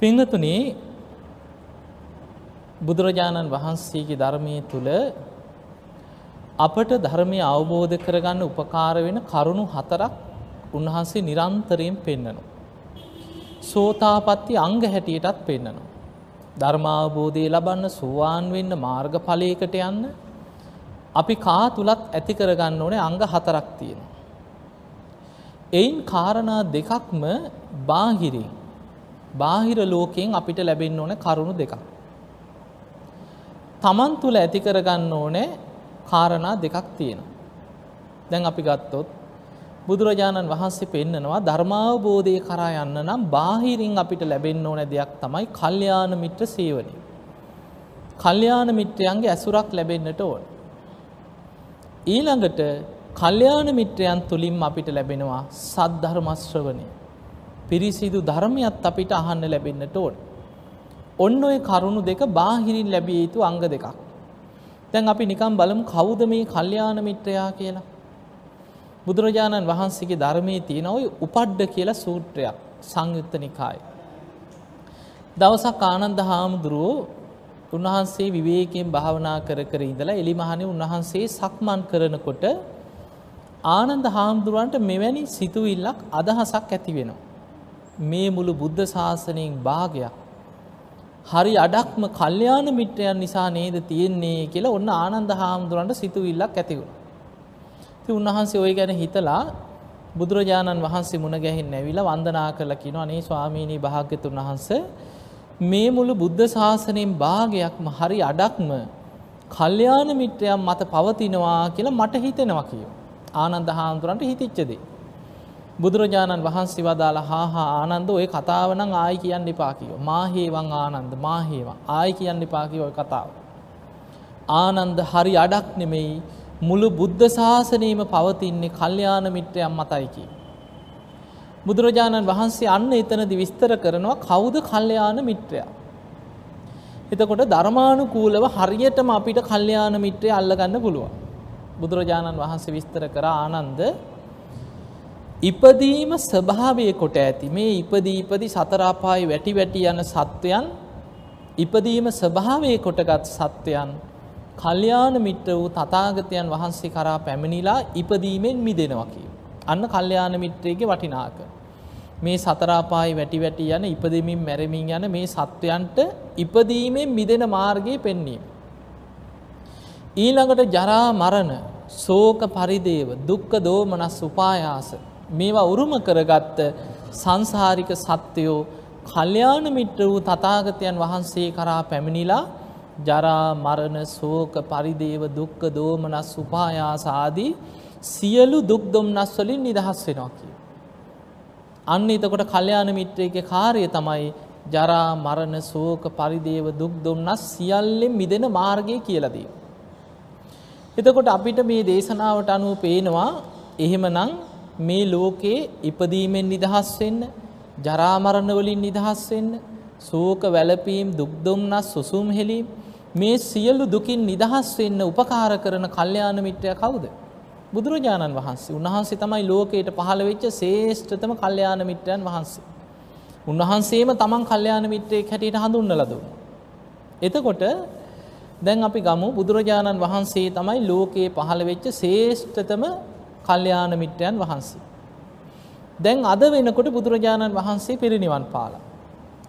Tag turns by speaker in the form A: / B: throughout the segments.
A: පිංහතුනේ බුදුරජාණන් වහන්සේගේ ධර්මය තුළ අපට ධර්මය අවබෝධ කරගන්න උපකාර වෙන කරුණු හතරක් උන්වහන්සේ නිරන්තරයෙන් පෙන්නනවා. සෝතාපත්ති අංග හැටියටත් පෙන්නනවා. ධර්මාවබෝධය ලබන්න සුවාන් වෙන්න මාර්ග ඵලයකට යන්න අපි කා තුලත් ඇති කරගන්න ඕනේ අංග හතරක් තියෙනවා. එයින් කාරණා දෙකක්ම බාහිරින් බාහිර ලෝකයෙන් අපිට ලැබෙන්න ඕන කරුණු දෙකක්. තමන් තුළ ඇති කරගන්න ඕනේ කාරණා දෙකක් තියෙනවා. දැන් අපි ගත්තොත් බුදුරජාණන් වහන්සේ පෙන්නනවා ධර්මාවබෝධය කරා යන්න නම් බාහිරින් අපිට ලැබෙන්න ඕන දෙයක් තමයි කල්යාණ මිත්‍ර සේවනය. කල්යාණ මිත්‍රයන්ගේ ඇසුරක් ලැබෙන්නට ඕන. ඊළඟට කල්යාණ මිත්‍රයන් තුළින් අපිට ලැබෙනවා සද්ධර්මශ්‍රවනය. පිරිසිදු ධර්මයත් අපිට අහන්න ලැබෙන්නට ඕන. ඔන්න ඔය කරුණු දෙක බාහිරින් ලැබිය යුතු අංග දෙකක්. දැන් අපි නිකම් බලමු කවුද මේ කල්යාණ මිත්‍රයා කියලා. බුදුරජාණන් වහන්සේගේ ධර්මයේ තියෙන ওই උපඩ්ඩ කියලා සූත්‍රයක් සංයුත්ත නිකායේ. දවසක් ආනන්ද හාමුදුරුවෝ උන්වහන්සේ විවේකයෙන් භාවනා කර කර ඉඳලා එලිමහනේ උන්වහන්සේ සක්මන් කරනකොට ආනන්ද හාමුදුරුවන්ට මෙවැනි සිතුවිල්ලක් අදහසක් ඇති වෙනවා. මේ මුළු බුද්ධ ශාසනයෙන් භාගයක් හරි අඩක්ම කල්යාණ මිත්‍රයන් නිසා නේද තියෙන්නේ කියලා ඔන්න ආනන්ද හාමුදුරන්ට සිතුවිල්ලක් ඇති වුණා. ඉතින් උන්වහන්සේ ওই ගැන හිතලා බුදුරජාණන් වහන්සේ මුණ ගැහින් ඇවිල්ලා වන්දනා කරලා කියනවා අනේ ස්වාමීනි භාග්‍යතුන් වහන්සේ මේ මුළු බුද්ධ ශාසනයෙන් භාගයක්ම හරි අඩක්ම කල්යාණ මිත්‍රයන් මත පවතිනවා කියලා මට හිතෙනවා කියෝ. ආනන්ද හාමුදුරන්ට හිතිච්ච දේ. බුදුරජාණන් වහන්සේ වදාලා හා හා ආනන්ද ඔය කතාව නම් ආයි කියන්න එපා කිව්වා. මාහේවන් ආනන්ද මාහේවන් ආයි කියන්න එපා කිව්වා ඔය කතාව. ආනන්ද හරි අඩක් නෙමෙයි මුළු බුද්ධ ශාසනයම පවතින්නේ කල්යාණ මිත්‍රයන් මතයි කිය. බුදුරජාණන් වහන්සේ අන්න එතනදි විස්තර කරනවා කවුද කල්යාණ මිත්‍රයා. එතකොට ධර්මානුකූලව හරියටම අපිට කල්යාණ මිත්‍රය අල්ලගන්න පුළුවන්. බුදුරජාණන් වහන්සේ විස්තර කර ආනන්ද ඉපදීම ස්වභාවය කොට ඇති මේ ඉපදී ඉපදි සතරාපායි වැටි වැටි යන සත්වයන් ඉපදීම ස්වභාවය කොටගත් සත්වයන් කල්යාණ මිත්‍ර වූ තථාගතයන් වහන්සේ කරා පැමිණිලා ඉපදීමෙන් මිදෙනවා කිය. අන්න කල්යාණ මිත්‍රයේ වටිනාක. මේ සතරාපායි වැටි වැටි යන ඉපදෙමින් මැරෙමින් යන මේ සත්වයන්ට ඉපදීමෙන් මිදෙන මාර්ගය පෙන්වීම. ඊළඟට ජරා මරණ ශෝක පරිදේව දුක්ඛ දෝමනස් උපායාස මේවා උරුම කරගත්ත සංසාරික සත්‍යයෝ කල්යාණ මිත්‍ර වූ තථාගතයන් වහන්සේ කරා පැමිණිලා ජරා මරණ ශෝක පරිදේව දුක්ඛ දෝමනස් උපායාස ආදී සියලු දුක් දුම්නස් වලින් නිදහස් වෙනවා කිය. අන්න එතකොට කල්යාණ මිත්‍රයේ කාර්යය තමයි ජරා මරණ ශෝක පරිදේව දුක් දුම්නස් සියල්ලෙන් මිදෙන මාර්ගය කියලා දෙනවා. එතකොට අපිට මේ දේශනාවට අනුව පේනවා එහෙමනම් මේ ලෝකේ ඉපදීමෙන් නිදහස් වෙන්න, ජරා මරණ වලින් නිදහස් වෙන්න, ශෝක වැළපීම්, දුක් දුම්නස්, සුසුම් හෙලීම් මේ සියලු දුකින් නිදහස් වෙන්න උපකාර කරන කල්යාණ මිත්‍රයා කවුද? බුදුරජාණන් වහන්සේ. උන්වහන්සේ තමයි ලෝකයට පහළ වෙච්ච ශ්‍රේෂ්ඨතම කල්යාණ මිත්‍රයන් වහන්සේ. උන්වහන්සේම තමන් කල්යාණ මිත්‍රයෙක් හැටියට හඳුන්වලා දුන්නා. එතකොට දැන් අපි ගමු බුදුරජාණන් වහන්සේ තමයි ලෝකයේ පහළ වෙච්ච ශ්‍රේෂ්ඨතම කල්යාණ මිත්‍රයන් වහන්සේ. දැන් අද වෙනකොට බුදුරජාණන් වහන්සේ පිරිනිවන් පාලා.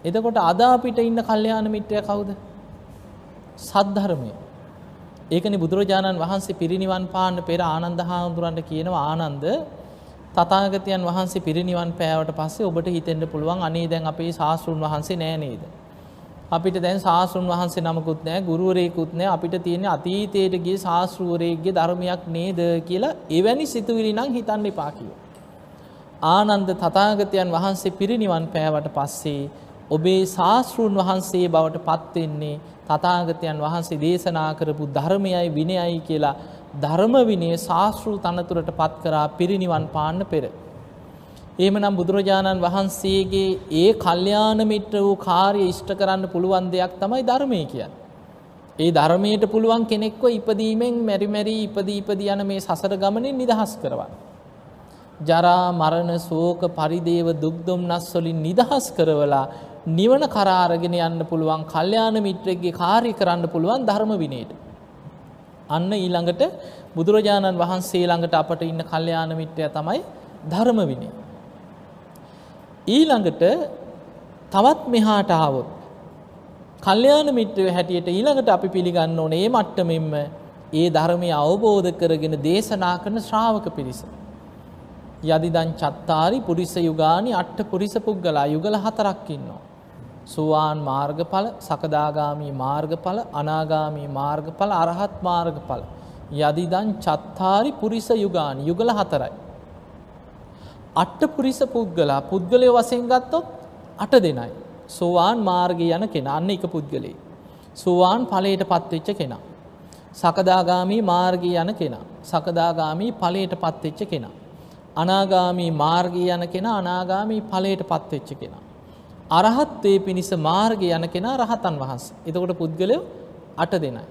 A: එතකොට අද අපිට ඉන්න කල්යාණ මිත්‍රය කවුද? සද්ධර්මය. ඒකනේ බුදුරජාණන් වහන්සේ පිරිනිවන් පාන්න පෙර ආනන්ද හාමුදුරන්ට කියනවා ආනන්ද තථාගතයන් වහන්සේ පිරිනිවන් පෑවට පස්සේ ඔබට හිතෙන්න පුළුවන් අනේ දැන් අපේ ශාස්ත්‍රුන් වහන්සේ නෑ නේද? අපිට දැන් ශාස්ත්‍රුන් වහන්සේ නමකුත් නෑ ගුරුවරයෙකුත් නෑ අපිට තියෙන්නේ අතීතයට ගිය ශාස්ත්‍රූවරයෙක්ගේ ධර්මයක් නේද කියලා එවැනි සිතුවිලි නම් හිතන්න එපා කිව්වා. ආනන්ද තථාගතයන් වහන්සේ පිරිනිවන් පෑවට පස්සේ ඔබේ ශාස්ත්‍රුන් වහන්සේ බවට පත් වෙන්නේ තථාගතයන් වහන්සේ දේශනා කරපු ධර්මයයි විනයයි කියලා ධර්ම විනය ශාස්ත්‍රු තනතුරට පත් කරා පිරිනිවන් පාන්න පෙර. එහෙමනම් බුදුරජාණන් වහන්සේගේ ඒ කල්යාණ මිත්‍ර වූ කාර්ය ඉෂ්ට කරන්න පුළුවන් දෙයක් තමයි ධර්මය කියන්නේ. ඒ ධර්මයට පුළුවන් කෙනෙක්ව ඉපදීමෙන් මෙරි මෙරි ඉපදී ඉපදී යන මේ සසර ගමනින් නිදහස් කරවන්න. ජරා මරණ ශෝක පරිදේව දුක් දුම්නස් වලින් නිදහස් කරවලා නිවන කරා අරගෙන යන්න පුළුවන් කල්යාණ මිත්‍රෙක්ගේ කාර්ය කරන්න පුළුවන් ධර්ම විනයට. අන්න ඊළඟට බුදුරජාණන් වහන්සේ ළඟට අපට ඉන්න කල්යාණ මිත්‍රය තමයි ධර්ම විනය. ඊළඟට තවත් මෙහාට ආවොත් කල්යාණ මිත්‍රයෝ හැටියට ඊළඟට අපි පිළිගන්න ඕනේ මේ මට්ටමින්ම ඒ ධර්මය අවබෝධ කරගෙන දේශනා කරන ශ්‍රාවක පිරිස. යදිදං චත්තාරි පුරිස යුගානි අට්ඨ පුරිස පුද්ගලා යුගල හතරක් ඉන්නවා. සුවාන් මාර්ගඵල, සකදාගාමි මාර්ගඵල, අනාගාමි මාර්ගඵල, අරහත් මාර්ගඵල. යදිදං චත්තාරි පුරිස යුගානි යුගල හතරයි. අට්ඨ පුරිස පුද්ගලා පුද්ගලය වශයෙන් ගත්තොත් අට දෙනයි. සෝවාන් මාර්ගය යන කෙනා අන්න එක පුද්ගලේ. සෝවාන් ඵලයට පත්වෙච්ච කෙනා. සකදාගාමී මාර්ගය යන කෙනා. සකදාගාමී ඵලයට පත්වෙච්ච කෙනා. අනාගාමී මාර්ගය යන කෙනා අනාගාමී ඵලයට පත්වෙච්ච කෙනා. අරහත්වේ පිණිස මාර්ගය යන කෙනා රහතන් වහන්සේ. එතකොට පුද්ගලයෝ අට දෙනයි.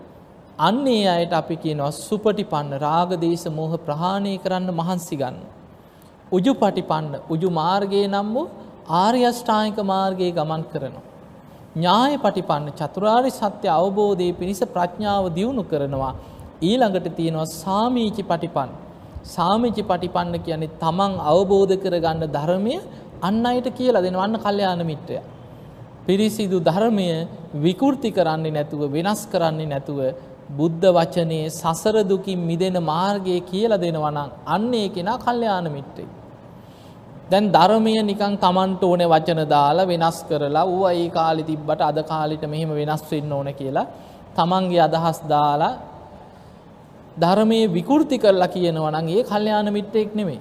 A: අන්නේ අයට අපි කියනවා සුපටිපන්න රාග දේශ මොහ ප්‍රහාණය කරන්න මහන්සි ගන්න. උජු පටිපන්න උජු මාර්ගයේ නම් වූ ආර්ය අෂ්ටාංගික මාර්ගයේ ගමන් කරනවා. ඥාය පටිපන්න චතුරාර්ය සත්‍ය අවබෝධයේ පිණිස ප්‍රඥාව දියුණු කරනවා. ඊළඟට තියෙනවා සාමීචි පටිපන්න. සාමීචි පටිපන්න කියන්නේ තමන් අවබෝධ කරගන්න ධර්මය අන් අයට කියලා දෙනවන්න කල්යාණ මිත්‍රයා. පිරිසිදු ධර්මය විකෘති කරන්නේ නැතුව වෙනස් කරන්නේ නැතුව බුද්ධ වචනයේ සසර දුකින් මිදෙන මාර්ගය කියලා දෙනවා නම් අන්න ඒ කෙනා කල්යාණ මිත්‍රෙක්. දැන් ධර්මය නිකන් Tamanට ඕනේ වචන දාලා වෙනස් කරලා ඌ ඒ කාලේ තිබ්බට අද කාලෙට මෙහෙම වෙනස් වෙන්න ඕන කියලා Tamanගේ අදහස් දාලා ධර්මයේ විකෘති කරලා කියනවා නම් ඒ කල්යාණ මිත්‍රෙක් නෙමෙයි.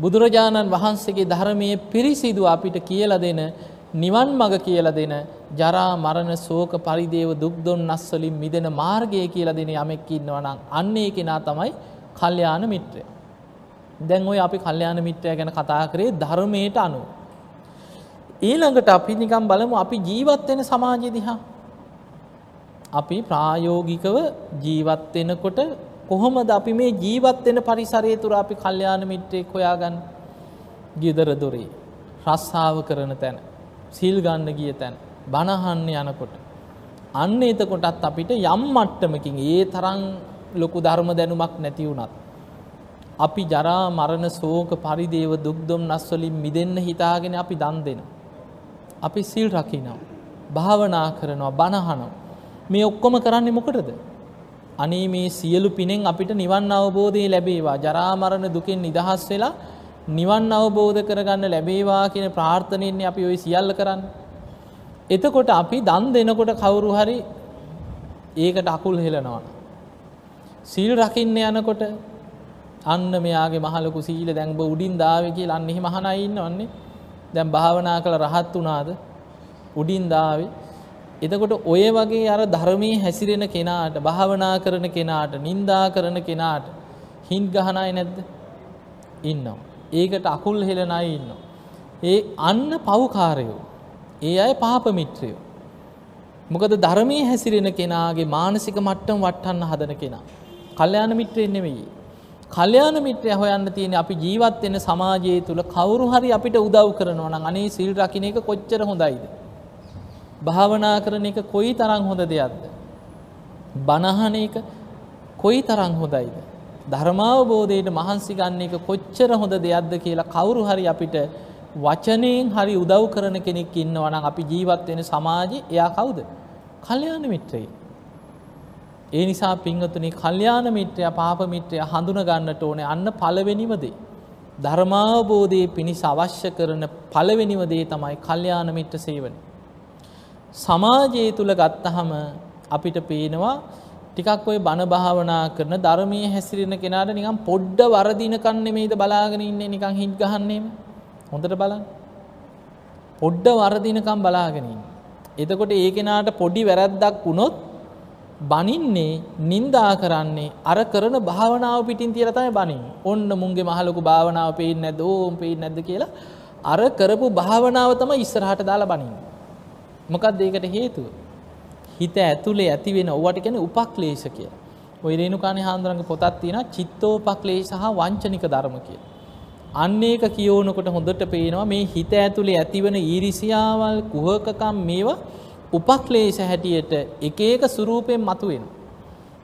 A: බුදුරජාණන් වහන්සේගේ ධර්මයේ පිරිසිදු අපිට කියලා දෙන නිවන් මඟ කියලා දෙන ජරා මරණ ශෝක පරිදේව දුක් දුන්නස් වලින් මිදෙන මාර්ගය කියලා දෙන යමෙක් ඉන්නවා නම් අන්න ඒ කෙනා තමයි කල්යාණ මිත්‍රයා. දැන් ඔය අපි කල්යාණ මිත්‍රයා ගැන කතා කරේ ධර්මයට අනුව. ඊළඟට අපි නිකම් බලමු අපි ජීවත් වෙන සමාජය දිහා. අපි ප්‍රායෝගිකව ජීවත් වෙනකොට කොහොමද අපි මේ ජීවත් වෙන පරිසරය තුර අපි කල්යාණ මිත්‍රයෙක් හොයාගන්න? ගෙදර දොරේ, රස්සාව කරන තැන, සිල් ගන්න ගිය තැන, බණ අහන්න යනකොට. අන්න එතකොටත් අපිට යම් මට්ටමකින් ඒ තරම් ලොකු ධර්ම දැනුමක් නැති වුණත් අපි ජරා මරණ ශෝක පරිදේව දුක් දුම්නස් වලින් මිදෙන්න හිතාගෙන අපි දන් දෙනවා. අපි සිල් රකින්නවා. භාවනා කරනවා, බණ අහනවා. මේ ඔක්කොම කරන්නේ මොකටද? අනේ මේ සියලු පිනෙන් අපිට නිවන් අවබෝධය ලැබේවා. ජරා මරණ දුකෙන් නිදහස් වෙලා නිවන් අවබෝධ කරගන්න ලැබේවා කියන ප්‍රාර්ථනෙන්නේ අපි ওই සියල්ල කරන්නේ. එතකොට අපි දන් දෙනකොට කවුරු හරි ඒකට අකුල් හෙලනවා. සීල් රකින්න යනකොට අන්න මෙයාගේ මහලොකු සීල දැන් ඔබ උඩින් දාවේ කියලා අන්න එහෙම අහන අය ඉන්නවන්නේ. දැන් භාවනා කළ රහත් වුණාද? උඩින් දාවේ. එතකොට ඔය වගේ අර ධර්මයේ හැසිරෙන කෙනාට, භාවනා කරන කෙනාට, නිඳා කරන කෙනාට හින් ගහන අය නැද්ද? ඉන්නවා. ඒකට අකුල් හෙලන අය ඉන්නවා. ඒ අන්න පව්කාරයෝ. ඒ අය පාප මිත්‍රයෝ. මොකද ධර්මයේ හැසිරෙන කෙනාගේ මානසික මට්ටම වටහන්න හදන කෙනා. කල්යාණ මිත්‍රයෙක් නෙමෙයි. කල්යාණ මිත්‍රය හොයන්න තියෙන අපි ජීවත් වෙන සමාජය තුළ කවුරු හරි අපිට උදව් කරනවා නම් අනේ සිල් රකින්න එක කොච්චර හොඳයිද? භාවනා කරන එක කොයි තරම් හොඳ දෙයක්ද? බණහන එක කොයි තරම් හොඳයිද? ධර්මාවබෝධයට මහන්සි ගන්න එක කොච්චර හොඳ දෙයක්ද කියලා කවුරු හරි අපිට වචනයෙන් හරි උදව් කරන කෙනෙක් ඉන්නවා නම් අපි ජීවත් වෙන සමාජයේ එයා කවුද? කල්යාණ මිත්‍රයෙක්. ඒ නිසා පින්වතුනි කල්යාණ මිත්‍රයා පාප මිත්‍රයා හඳුන ගන්නට ඕනේ අන්න පළවෙනිම දේ. ධර්මාවබෝධයේ පිණිස අවශ්‍ය කරන පළවෙනිම දේ තමයි කල්යාණ මිත්‍ර සේවනය. සමාජය තුල ගත්තහම අපිට පේනවා ටිකක් ওই බණ භාවනා කරන ධර්මයේ හැසිරෙන කෙනාට නිකන් පොඩ්ඩ වරදිනකන් නෙමෙයිද බලාගෙන ඉන්නේ නිකන් හිට ගහන්නෙම. හොඳට බලන්න. පොඩ්ඩ වරදිනකම් බලාගෙන ඉන්නේ. එතකොට ඒ කෙනාට පොඩි වැරද්දක් වුණොත් බනින්නේ නින්දා කරන්නේ අර කරන භාවනාව පිටින් තියලා තමයි බනින්නේ. ඔන්න මුංගේ මහලොකු භාවනාව පේන්නේ නැද්ද? ඕම් පේන්නේ නැද්ද කියලා අර කරපු භාවනාව තමයි ඉස්සරහට දාලා බනින්නේ. මොකක්ද ඒකට හේතුව? හිත ඇතුලේ ඇති වෙන ඕවට කියන්නේ උපක්ලේශ කියලා. ওই රේණුකාණේ හාමුදුරන්ගේ පොතක් තියෙනවා චිත්තෝපක්ලේශ සහ වංචනික ධර්ම කියලා. අන්න ඒක කියවනකොට හොඳට පේනවා මේ හිත ඇතුලේ ඇතිවන ඊරිසියාවල් කුහකකම් මේවා උපක්ලේශ හැටියට එක එක ස්වරූපයෙන් මතුවෙනවා.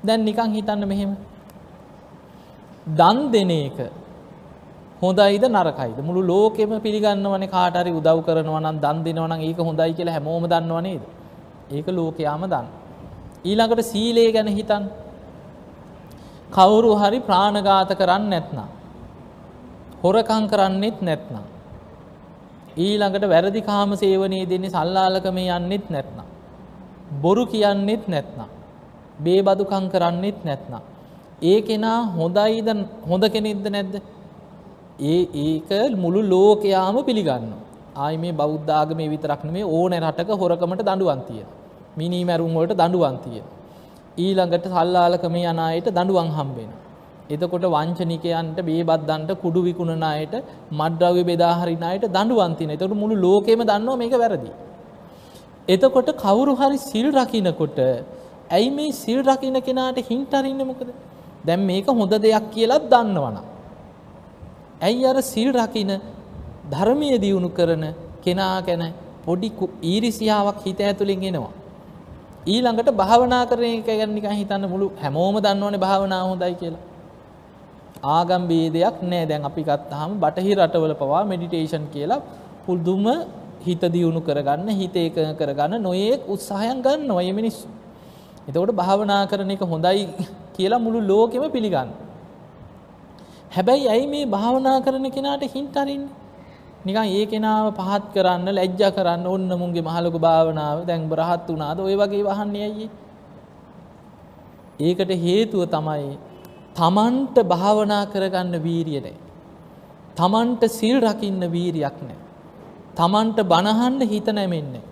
A: දැන් නිකන් හිතන්න මෙහෙම. දන් දෙන එක හොඳයිද නරකයිද මුළු ලෝකෙම පිළිගන්නවනේ කාට හරි උදව් කරනවා නම් දන් දෙනවා නම් ඒක හොඳයි කියලා හැමෝම දන්නව නේද? ඒක ලෝකයාම දන්න. ඊළඟට සීලය ගැන හිතන්න. කවුරු හරි ප්‍රාණඝාත කරන්නේ නැත්නම් හොරකම් කරන්නෙත් නැත්නම් ඊළඟට වැරදි කාම සේවනයේ දෙන්නේ සල්ලාලකම යන්නෙත් නැත්නම්. බොරු කියන්නෙත් නැත්නම්. බේබදුකම් කරන්නෙත් නැත්නම්. ඒ කෙනා හොඳයිද හොඳ කෙනෙක්ද නැද්ද? ඒ ඒක මුළු ලෝකයාම පිළිගන්නවා. ආයි මේ බෞද්ධ ආගමේ විතරක් නෙමෙයි ඕනේ රටක හොරකමට දඬුවම් තියෙනවා. මිනි මැරුම් වලට දඬුවම් තියෙනවා. ඊළඟට සල්ලාලකම යන අයට දඬුවම් හම්බ වෙනවා. එතකොට වංචනිකයන්ට බේබද්දන්ට කුඩු විකුණන අයට මඩ්ද්‍රව්‍ය බෙදා හරින අයට දඬුවම් තියෙනවා. එතකොට මුළු ලෝකෙම දන්නවා මේක වැරදි. එතකොට කවුරු හරි සිල් රකින්නකොට ඇයි මේ සිල් රකින්න කෙනාට හින්ට අරින්නේ මොකද? දැන් මේක හොඳ දෙයක් කියලා දන්නවනම්. ඇයි අර සිල් රකින්න ධර්මයේ දියුණු කරන කෙනා ගැන පොඩි ඊරිසියාවක් හිත ඇතුලෙන් එනවා. ඊළඟට භාවනා කරන එක ගැන නිකන් හිතන්න මුළු හැමෝම දන්නවනේ භාවනාව හොඳයි කියලා. ආගම් ભેදයක් නෑ දැන් අපි ගත්තාම බටහිර රටවල පවා මෙඩිටේෂන් කියලා පුදුම හිත දියුණු කරගන්න හිත එකඟ කරගන්න නොයේක් උත්සාහයන් ගන්නවා මේ මිනිස්සු. එතකොට භාවනා කරන එක හොඳයි කියලා මුළු ලෝකෙම පිළිගන්න. හැබැයි ඇයි මේ භාවනා කරන කෙනාට හින්ට අරින්නේ? නිකන් ඒ කෙනාව පහත් කරන්න ලැජ්ජා කරන්න ඕන්න මුන්ගේ මහලොකු භාවනාව දැන් බරහත් වුණාද ඔය වගේ වහන්නේ ඇයි? ඒකට හේතුව තමයි තමන්ට භාවනා කරගන්න වීරිය නැහැ. තමන්ට සිල් රකින්න වීරියක් නැහැ. තමන්ට බනහන්න හිත නැමෙන්නේ.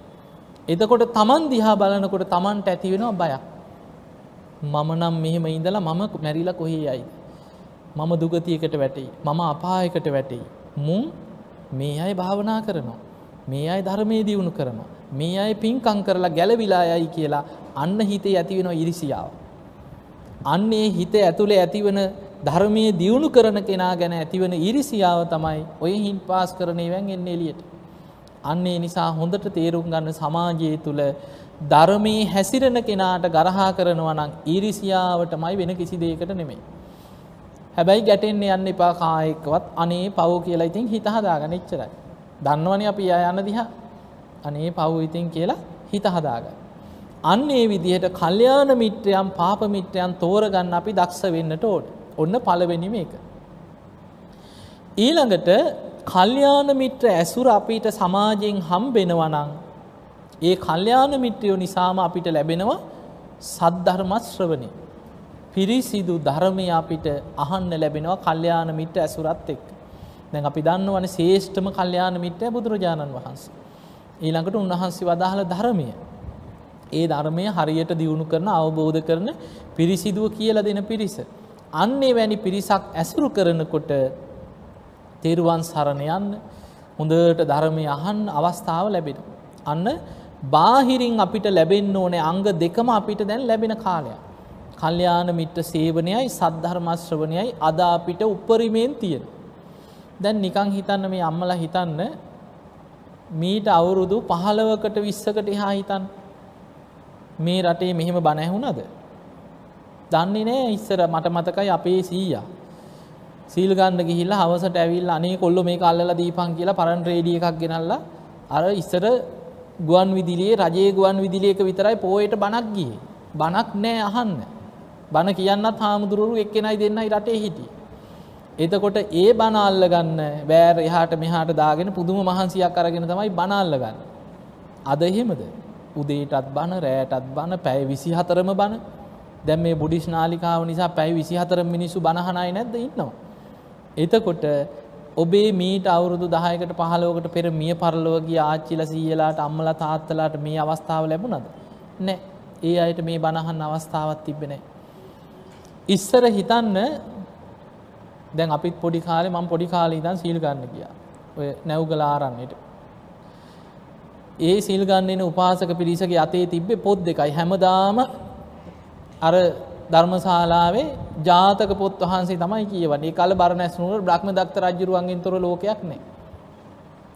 A: එතකොට තමන් දිහා බලනකොට තමන්ට ඇති වෙනවා බයක්. මම නම් මෙහෙම ඉඳලා මම මැරිලා කොහේ යයිද? මම දුගතියකට වැටෙයි. මම අපායකට වැටෙයි. මුන් මේ අය භාවනා කරනවා. මේ අය ධර්මයේ දියුණු කරනවා. මේ අය පින්කම් කරලා ගැලවිලා යයි කියලා අන්න හිතේ ඇති වෙනවා ඉරිසියාව. අන්නේ හිත ඇතුළේ ඇතිවන ධර්මයේ දියුණු කරන කෙනා ගැන ඇතිවන ඊරිසියාව තමයි ඔය හින් පාස් කරන ඒවෙන් එන්නේ එළියට. අන්නේ නිසා හොඳට තේරුම් ගන්න සමාජයේ තුල ධර්මයේ හැසිරෙන කෙනාට ගරහා කරනවා නම් ඊරිසියාවටමයි වෙන කිසි දෙයකට නෙමෙයි. හැබැයි ගැටෙන්න යන්න එපා කායෙක්වත් අනේ පව් කියලා ඉතින් හිත හදාගන්න එච්චරයි. දන්නවනේ අපි යන දිහා අනේ පව් ඉතින් කියලා හිත හදාගන්න. අන්න ඒ විදිහට කල්යාණ මිත්‍රයන් පාප මිත්‍රයන් තෝරගන්න අපි දක්ෂ වෙන්නට ඕට. ඔන්න පළවෙනි මේක. ඊළඟට කල්යාණ මිත්‍ර ඇසුර අපිට සමාජයෙන් හම්බෙනවා නම් ඒ කල්යාණ මිත්‍රයෝ නිසාම අපිට ලැබෙනවා සද්ධර්ම ශ්‍රවණේ. පිරිසිදු ධර්මය අපිට අහන්න ලැබෙනවා කල්යාණ මිත්‍ර ඇසුරත් එක්ක. දැන් අපි දන්නවනේ ශ්‍රේෂ්ඨම කල්යාණ මිත්‍රය බුදුරජාණන් වහන්සේ. ඊළඟට උන්වහන්සේ වදාහල ධර්මය. ඒ ධර්මය හරියට දියුණු කරන අවබෝධ කරන පිරිසිදුව කියලා දෙන පිරිස. අන්නේ වැනි පිරිසක් ඇසුරු කරනකොට තෙරුවන් සරණ යන්න හොඳට ධර්මය අහන්න අවස්ථාව ලැබෙන. අන්න බාහිරින් අපිට ලැබෙන්න ඕනේ අංග දෙකම අපිට දැන් ලැබෙන කාලයක්. කල්යාණ මිත්‍ර සේවනයයි සද්ධර්ම ශ්‍රවණයයි අද අපිට උපරිමයෙන් තියෙන. දැන් නිකන් හිතන්න මේ අම්මලා හිතන්න මීට අවුරුදු 15කට 20කට එහා හිතන්න මේ රටේ මෙහෙම බණ ඇහුණද? දන්නේ නෑ ඉස්සර මට මතකයි අපේ සීයා. සීල් ගන්න ගිහිල්ලා හවසට ඇවිල්ලා අනේ කොල්ලෝ මේක අල්ලලා දීපන් කියලා පරණ රේඩිය එකක් ගෙනල්ලා අර ඉස්සර ගුවන් විදුලියේ රජයේ ගුවන් විදුලියක විතරයි පොයට බණක් ගියේ. බණක් නෑ අහන්න. බණ කියන්නත් හාමුදුරුවරු එක්කෙනයි දෙන්නයි රටේ හිටියේ. එතකොට ඒ බණ අල්ලගන්න බෑර එහාට මෙහාට දාගෙන පුදුම මහන්සියක් අරගෙන තමයි බණ අල්ලගන්නේ. අද එහෙමද? උදේටත් බණ රෑටත් බණ පැය විසි හතරම බණ දැන් මේ බුඩිස් නාලිකාව නිසා පැය විසි හතර මිනිස්සු බණහනයි නැද්ද ඉන්නවා. එතකොට ඔබේ මීට අවුරුදු දහයකට පහලෝකට පෙර මිය පරලෝගගේ ආච්චිල සීයලාට අම්මල තාත්තලාට මේ අවස්ථාව ලැබුණද. නෑ ඒ අයට මේ බණහන් අවස්ථාවත් තිබෙනෑ. ඉස්සර හිතන්න දැන් අපිත් පොඩි කාලේ මම පොඩි කාලේ ඉඳන් සීල් ගන්න ගියා. ඔය නැව්ගල ආරන්නේට. ඒ සිල් ගන්නෙන උපාසක පිරිසගේ අතේ තිබ්බේ පොත් දෙකයි හැමදාම අර ධර්මශාලාවේ ජාතක පොත් වහන්සේ තමයි කියවන්නේ කල බරණැස් නුවර බ්‍රහ්ම දත්ත රජුරුවන්ගෙන් තොර ලෝකයක් නෑ.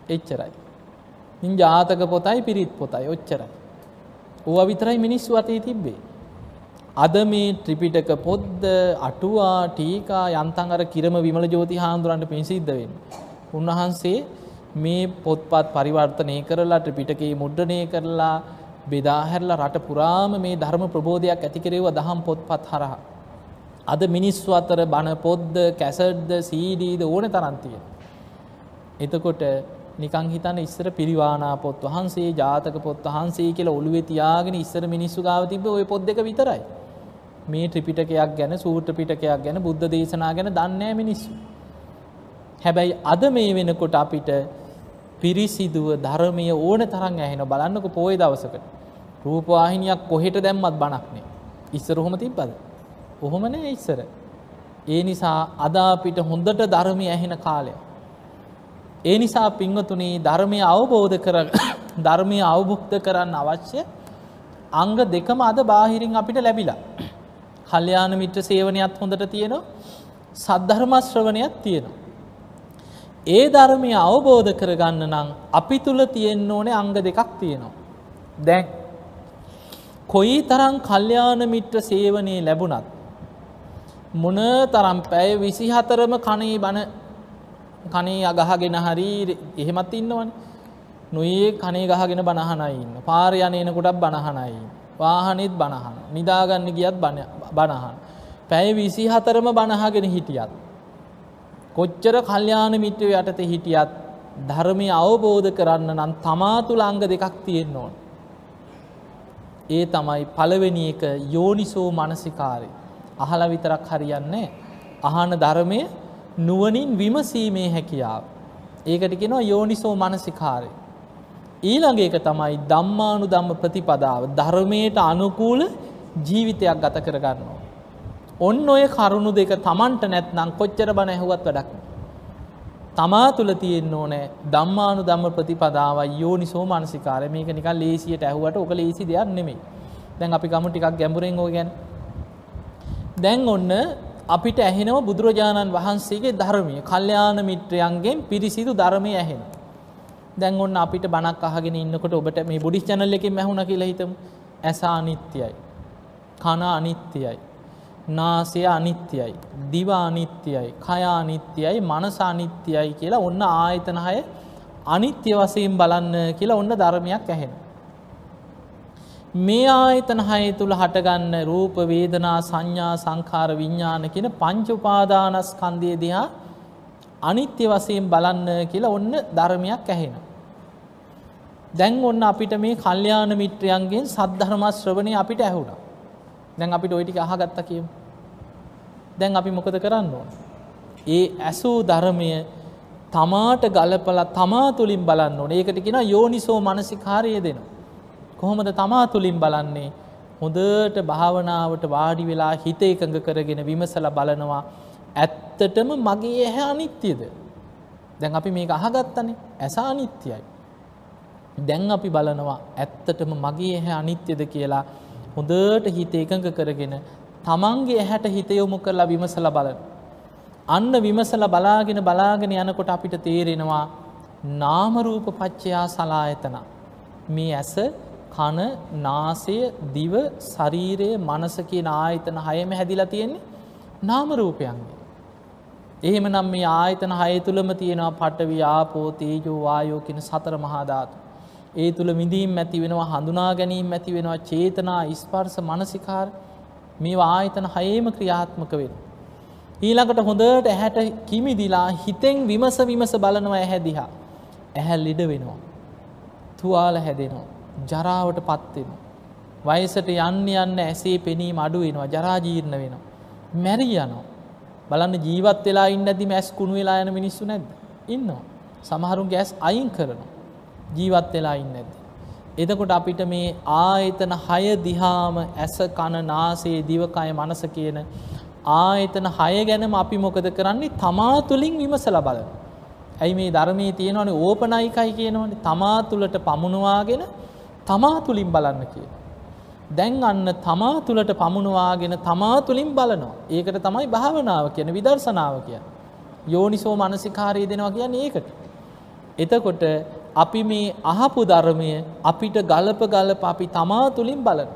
A: එච්චරයි. ඉන් ජාතක පොතයි පිරිත් පොතයි ඔච්චරයි. ඕව විතරයි මිනිස්සු අතේ තිබ්බේ. අද මේ ත්‍රිපිටක පොද්ද අටුවා ටීකා යන්තන් අර කිරම විමල ජෝති හාමුදුරන්ට පිසිද්ධ වෙන්න. උන්වහන්සේ මේ පොත්පත් පරිවර්තනය කරලා ත්‍රිපිටකයේ මුද්‍රණය කරලා බෙදාහැරලා රට පුරාම මේ ධර්ම ප්‍රබෝධයක් ඇති කෙරෙව දහම් පොත්පත් හරහා. අද මිනිස්සු අතර බණ පොද්ද කැසඩ්ද සීඩීද ඕන තරන්තිය. එතකොට නිකං හිතන ඉස්සර පිරිවානා පොත් වහන්සේ ජාතක පොත් වහන්සේ කියලා ඔළුවේ තියාගෙන ඉස්සර මිනිස්සු ගාව තිබ්බ ওই පොත් දෙක විතරයි. මේ ත්‍රිපිටකයක් ගැන සූත්‍ර පිටකයක් ගැන බුද්ධ දේශනා ගැන දන්නේ මිනිස්සු. හැබැයි අද මේ වෙනකොට අපිට පිරිසිදුව ධර්මය ඕන තරම් ඇහෙන බලන්නක පෝය දවසකට. රූපවාහිනියක් කොහෙට දැම්මත් බණක්නේ. ඉස්සර ඔහොම තිබ්බද? ඔහොම නෑ ඉස්සර. ඒ නිසා අද අපිට හොඳට ධර්මය ඇහෙන කාලය. ඒ නිසා පින්වතුනි ධර්මය අවබෝධ කර ධර්මය අවබුක්ත කරන්න අවශ්‍ය අංග දෙකම අද බාහිරින් අපිට ලැබිලා. කල්්‍යයාන මිත්‍ර සේවනයත් හොඳට තියෙනවා සද්ධර්මශ්‍රවනයක් තියෙනවා. ඒ ධර්මය අවබෝධ කරගන්න නම් අපි තුළ තියෙන්න ඕනේ අංග දෙකක් තියෙනවා. දැන් කොයි තරම් කල්්‍යාන මිත්‍ර සේවනයේ ලැබුණත් මොන තරම් පැය විසි හතරම කනේ බණ කනේ අගහගෙන හරි එහෙමත් ඉන්නවන. නොයේ කනේ ගහගෙන බණහනයින්න පාරයනයනකොටත් බණහනයි වාහනෙත් බණහන නිදාගන්න ගියත් බණහන් පැය විසි හතරම බණහගෙන හිටියත් කොච්චර කල්්‍යාන මිත්‍රය යටත හිටියත් ධර්මය අවබෝධ කරන්න නම් තමා තුළ අංග දෙකක් තියෙන්න ඕන ඒ තමයි පළවෙනි එක යෝනිසෝ මනසිකාරය අහල විතරක් හරියන්නේ අහන ධර්මය නුවනින් විමසීමේ හැකියාව. ඒකට කෙනවා යෝනිසෝ මනසිකාරය. ඊළඟ එක තමයි දම්මානු දම්ම ප්‍රතිපදාව ධර්මයට අනුකූල ජීවිතයක් ගත කරගන්නවා. ඔන්න ඔය කරුණු දෙක තමන්ට නැත්නම් කොච්චර බණ ඇහුවත් වැඩක්. තමා තුළ තියෙන්න ඕනෑ දම්මානු දම්ම ප්‍රතිපදාව යෝනිසෝ මනසිකාර මේක නිකල් ලේසියට ඇහුවට ඕක ලේසි දෙයක් නෙමෙයි දැන් අපි ගමු ටිකක් ගැඹුරෙන් ඕ ගැන දැන් ඔන්න අපිට ඇහෙනව බුදුරජාණන් වහන්සේගේ ධර්මය කල්්‍යයාන මිත්‍රයන්ගෙන් පිරිසිදු ධර්මය ඇහෙන. දැන් ඔන්න අපිට බණක් අහගෙන ඉන්නකොට ඔබට මේ බුඩි චැනල් එකින් මැහුණ කියලා හිතමු ඇස අනිත්‍යයි. කන අනිත්‍යයි. නාසය අනිත්‍යයි. දිව අනිත්‍යයි. කයා අනිත්‍යයි මනස අනිත්‍යයි කියලා ඔන්න ආයතනහය අනිත්‍ය වසයෙන් බලන්න කියලා ඔන්න ධර්මයක් ඇහෙන. මේ ආයතන හය තුළ හටගන්න රූප වේදනා සංඥා සංකාර විඤ්ඥාන කියන පංචුපාදානස් කන්දය දිහා අනිත්‍ය වසයෙන් බලන්න කියලා ඔන්න ධර්මයක් ඇහෙන. දැන් ඔන්න අපිට මේ කල්්‍යයාන මිත්‍රයන්ගෙන් සද්ධර්මස් ශ්‍රවණය අපිට ඇහුණ. දැන් අපිට ඔයිටික අහගත්ත කියමු. දැන් අපි මොකද කරන්න ඕන. ඒ ඇසූ ධර්මය තමාට ගලපල තමා තුළින් බලන්න ඕන. ඒකට කියෙන යෝනිසෝ මනසිකාරය දෙනවා. කොහොමද තමා තුළින් බලන්නේ? හොඳට භාවනාවට වාඩි වෙලා හිත එකඟ කරගෙන විමසල බලනවා. ඇත්තටම මගේ ඇහැ අනිත්‍යද? දැන් අපි මේක අහගත්තනේ. ඇස අනිත්‍යයි. දැන් අපි බලනවා ඇත්තටම මගේ ඇහැ අනිත්‍යද කියලා හොඳට හිත එකඟ කරගෙන තමන්ගේ ඇහැට හිත යොමු කරලා විමසල බලන අන්න විමසල බලාගෙන බලාගෙන යනකොට අපිට තේරෙනවා නාමරූප පච්චයා සලායතන මේ ඇස කන නාසය දිව ශරීරය මනස කියන ආයතන හයම හැදිලා තියෙන්නේ නාම රූපයන්ගේ. එහෙම නම් මේ ආයතන හය තුළම තියෙනවා පටවි ආපෝ තේජෝ වායෝ කියන සතර මහාධාතු. ඒ තුළ විඳීම් ඇති වෙනවා හඳුනා ගැනීම ඇති වෙනවා චේතනා ස්පර්ස මනසිකාර මේ ආයතන හයේම ක්‍රියාත්මක වෙන. ඊළඟට හොඳට ඇහැට කිමිදිලා හිතෙන් විමස විමස බලනවා ඇහැදිහා. ඇහැ ලිඩ වෙනවා. තුවාල හැදෙනවා. ජරාවට පත්වෙන. වයසට යන්න යන්න ඇසේ පෙනීම අඩු වෙනවා ජරාජීර්ණ වෙනවා. මැරි යනවා. බලන්න ජීවත් වෙලා ඉන්න ඇති මැස් කුණු වෙලා යන මිනිස්සු නැද්ද. ඉන්නවා. සමහරුන් ගැස් අයින් කරනවා. ජීවත් වෙලා ඉන්න ඇද. එතකොට අපිට මේ ආයතන හය දිහාම ඇස කණ නාසේ දිවකය මනස කියන ආයතන හය ගැනම අපි මොකද කරන්නේ තමා තුළින් විමසල බලන. ඇයි මේ ධර්මය තියෙනවනේ ඕපනයිකයි කියනවනේ තමා තුළට පමුණවාගෙන තමා තුළින් බලන්න කිය. දැන් අන්න තමා තුළට පමුණවාගෙන තමා තුළින් බලනවා. ඒකට තමයි භාවනාව කියන විදර්ශනාව කිය. යෝනිසෝ මනසිකාරී දෙනවා කියන්නේ ඒකට. එතකොට අපි මේ අහපු ධර්මය අපිට ගලප ගලප අපි තමා තුළින් බලන.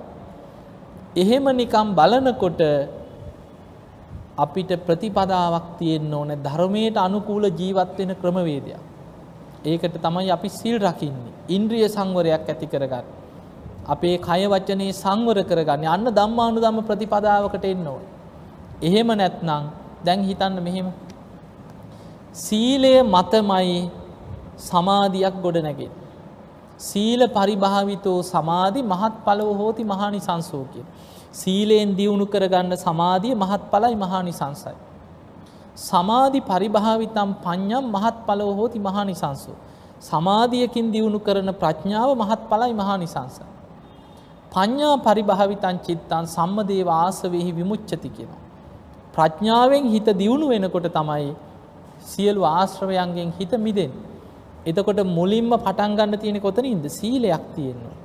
A: එහෙම නිකම් බලනකොට අපිට ප්‍රතිපදාවක් තියෙන්න ඕන ධර්මයට අනුකූල ජීවත් වෙන ක්‍රමවේදයක්. ඒකට තමයි අපි සිල් රකින්නේ. ඉන්ද්‍රිය සංවරයක් ඇති කරගන්න. අපේ කය වචනේ සංවර කරගන්න. අන්න ධම්මානුධම්ම ප්‍රතිපදාවකට එන්න ඕන. එහෙම නැත්නම් දැන් හිතන්න මෙහෙම. සීලය මතමයි සමාධියක් ගොඩ නැගෙන්. සීල පරිභාවිතෝ සමාධි මහත් පලව හෝති මහානි සංසෝ කිය. සීලයෙන් දියුණු කරගන්න සමාධිය මහත් පලයි මහානි සංසයි. සමාධි පරිභාවිතම් පඤ්ඤම් මහත් පලව හෝති මහානි සංසෝ. සමාධියකින් දියුණු කරන ප්‍රඥාව මහත් පලයි මහානි සංසයි. පඤ්ඥා පරිභාවිතන් චිත්තන් සම්මදේව ආසවෙහි විමුච්චති කියෙනවා. ප්‍රඥාවෙන් හිත දියුණු වෙනකොට තමයි සියලු ආශ්‍රවයන්ගෙන් හිත මිදෙන්. එතකොට මුලින්ම පටන්ගන්න තියෙන කොතනින්ද සීලයක් තියෙනවා.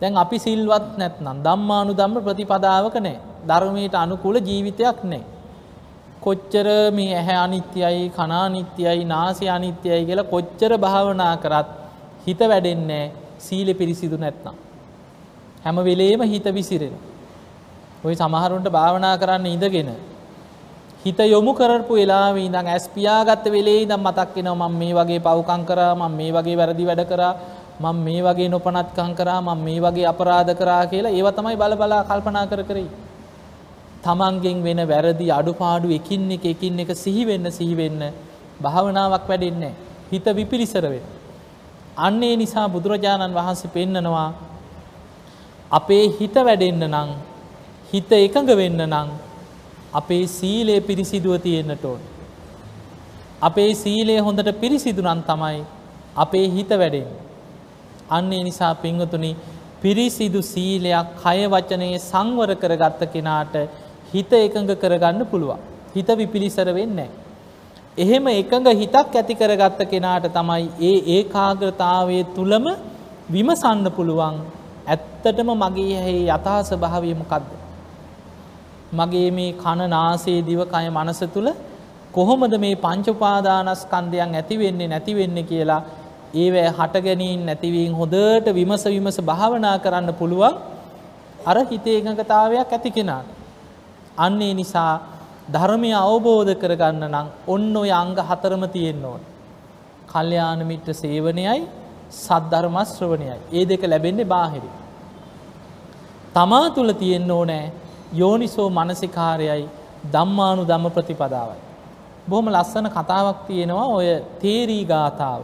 A: දැන් අපි සිල්වත් නැත්නම් දම්මානු දම්ම ප්‍රතිපදාවක නෑ ධර්මයට අනුකූල ජීවිතයක් නෑ. කොච්චර මේ ඇහැ අනිත්‍යයි කනානිත්‍යයි නාසය අනිත්‍යයි කියලා කොච්චර භාවනා කරත් හිත වැඩෙන්නේ සීල පිරිසිදු නැත්නම්. හැම වෙලේම හිත විසිරෙන. ඔය සමහරුන්ට භාවනා කරන්න ඉඳගෙන හිත යොමු කරපු වෙලාවේ ඉඳන් ඇස් පියාගත්ත වෙලේ ඉඳන් මතක් වෙනවා මම මේ වගේ පව්කම් කරා මම මේ වගේ වැරදි වැඩ කරා මම මේ වගේ නොපනත්කම් කරා මම මේ වගේ අපරාධ කරා කියලා ඒව තමයි බල බලා කල්පනා කර කර තමන්ගෙන් වෙන වැරදි අඩුපාඩු එකින් එක එකින් එක සිහි වෙන්න සිහි වෙන්න භාවනාවක් වැඩෙන්නේ හිත විපිරිසර වෙන. අන්න ඒ නිසා බුදුරජාණන් වහන්සේ පෙන්නනවා අපේ හිත වැඩෙන්න නම් හිත එකඟ වෙන්න නම් අපේ සීලය පිරිසිදුව තියෙන්න්නට ඕන. අපේ සීලය හොඳට පිරිසිදුනන් තමයි අපේ හිත වැඩෙන්. අන්නේ නිසා පිංහතුනි පිරිසිදු සීලයක් කය වචනයේ සංවර කරගත්ත කෙනාට හිත එකඟ කරගන්න පුළුවන්. හිත විපිලිසර වෙන්නේ. එහෙම එකඟ හිතක් ඇති කරගත්ත කෙනාට තමයි ඒ ඒ කාග්‍රතාවය තුළම විමසන්න පුළුවන් ඇත්තටම මගේ ඇහි යථාස භාවයමකක්ද. මගේ මේ කණ නාසේ දිවකය මනස තුළ කොහොමද මේ පංචපාදානස්කන්දයන් ඇතිවෙන්නේ නැතිවෙන්න කියලා ඒවැ හටගැනීන් නැතිවීන් හොදට විමස විමස භාවනා කරන්න පුළුවන් අර හිතේ එකඟතාවයක් ඇති කෙනාට. අන්නේ නිසා ධර්මය අවබෝධ කරගන්න නම් ඔන්න ඔය අංග හතරම තියෙන්න ඕන. කල්්‍යයානමිට්‍ර සේවනයයි සද්ධර්මශ්‍රවනයයි ඒ දෙක ලැබෙන්නේ බාහිරි. තමා තුළ තියෙන්න ඕනෑ යෝනිසෝ මනසිකාරයයි දම්මානු දම්ම ප්‍රතිපදාවයි. බොහොම ලස්සන කතාවක් තියෙනවා ඔය තේරී ගාථාව.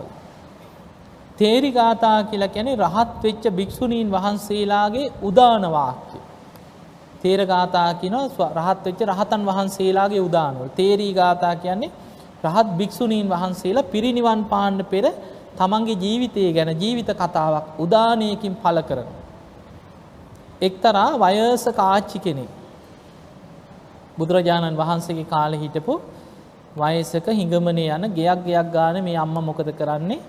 A: තේරි ගාථා කියලා කැනෙ රහත් වෙච්ච භික්‍ෂුණීන් වහන්සේලාගේ උදානවාක්‍ය. තේරගාථා කියන රහත් වෙච්ච රහතන් වහන්සේලාගේ උදානුව. තේරී ගාථා කියන්නේ රහත් භික්‍ෂුණීන් වහන්සේලා පිරිනිවන් පාණ්ඩ පෙර තමන්ගේ ජීවිතය ගැන ජීවිත කතාවක් උදානයකින් පල කරන. එක්තරා වයස කාච්චි කෙනෙක්. බුදුරජාණන් වහන්සේගේ කාල හිටපු වයසක හිඟමනේ යන ගෙයක් ගෙයක් ගාන මේ අම්ම මොකද කරන්නේ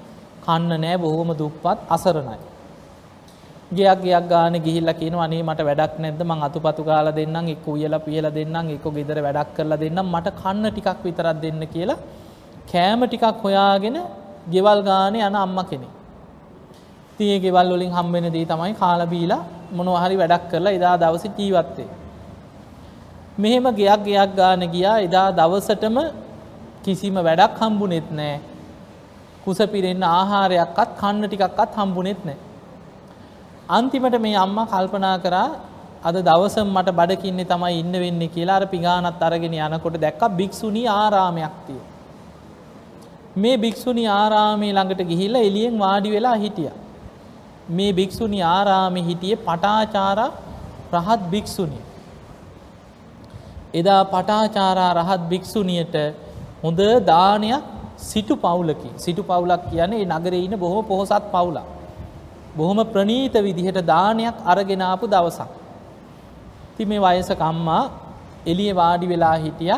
A: කන්න නෑ බොහෝම දුප්පත් අසරණයි. ගයක් ගයක් ගාන ගිහිල්ල කියන අනේ මට වැඩක් නැද මං අතුපතු කාල දෙන්නම් එක් උයල පියල දෙන්නම් එක ගෙදර වැඩක් කරලා දෙන්නම් මට කන්න ටිකක් විතරක් දෙන්න කියලා කෑම ටිකක් හොයාගෙන ගෙවල් ගාන යන අම්ම කෙනෙ. තිය ගෙවල් වලින් හම්බෙන දී තමයි කාලබීලා මොනොහරි වැඩක් කරලා එදා දවස ජීවත්තේ. මෙහෙම ගෙයක් ගෙයක් ගාන ගියා එදා දවසටම කිසිම වැඩක් හම්බුනෙත් නෑ. කුස පිරෙන්න ආහාරයක්කත් කන්න ටිකක්කත් හම්බුනෙත් නෑ. අන්තිමට මේ අම්ම කල්පනා කරා අද දවසම් මට බඩකින්නේ තමයි ඉන්න වෙන්න කියලා අර පිගානත් අරගෙන යනකොට දැක්ක භික්‍ෂුණී ආරාමයක් තිය. මේ භික්‍ෂුණි ආරාමේ ළඟට ගිහිල්ල එලියෙන් වාඩි වෙලා හිටිය. මේ භික්‍ෂුණි ආරාමි හිටියේ පටාචාරා රහත් භික්‍ෂුණිය. එදා පටාචාරා රහත් භික්‍ෂුණියට හොඳ දානයක් සිටු පවුලකි සිටු පවුලක් කියන්නේ නගර ඉන්න බොහෝ පොහොසත් පවුලක්. බොහොම ප්‍රනීත විදිහට දානයක් අරගෙනාපු දවසක්. ති මේ වයසකම්මා එලිය වාඩි වෙලා හිටිය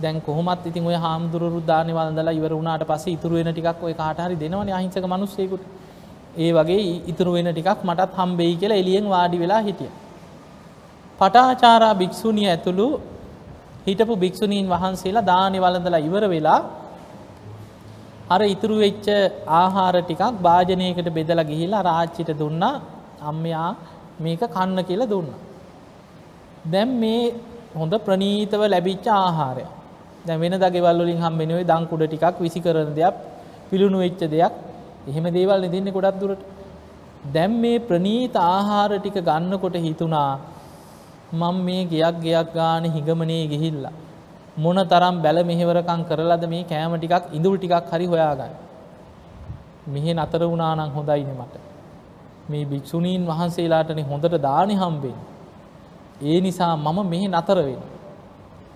A: දැන් කොහොමත් ඉතින් ඔය හාමුදුරු දාන වලදලා ඉවර වුණට පස ඉතුරුවෙන ටිකක් ඔය කාටහරි දෙනවන අහිංසක මනුස්සයකුට ඒ වගේ ඉතුරු වෙන ටිකක් මටත් හම්බෙයි කියලා එළියෙන් වාඩි වෙලා හිටිය. පටාචාරා භික්‍ෂුණිය ඇතුළු හිටපු භික්‍ෂුණීන් වහන්සේලා දානි වලඳලා ඉවර වෙලා අර ඉතුරු වෙච්ච ආහාර ටිකක් භාජනයකට බෙදලා ගිහිලා රාච්චිට දුන්නා අම්මයා මේක කන්න කියලා දුන්න. දැම් මේ හොඳ ප්‍රනීතව ලැබිච්ච ආහාරය දැ වෙන දගෙවල් වලින් හම්බෙනුවේ දංකුඩ ටිකක් විසි කරන දෙයක් පිළුණු වෙච්ච දෙයක් එහෙම දේවල් නිදින්න ගොඩක් දුරට. දැම් මේ ප්‍රනීත ආහාර ටික ගන්නකොට හිතුනා මං මේ ගයක් ගයක් ගාන හිගමනයේ ගිහිල්ලා. මොන තරම් බැල මෙහෙවරකං කරලද මේ කෑම ටිකක් ඉඳුල් ටිකක් හරි හොයාගන්න. මෙහෙ නතර වුණානං හොඳයින මට. මේ භික්‍ෂුණීන් වහන්සේලාටන හොඳට දානි හම්බෙන් ඒ නිසා මම මෙහි නතර වෙන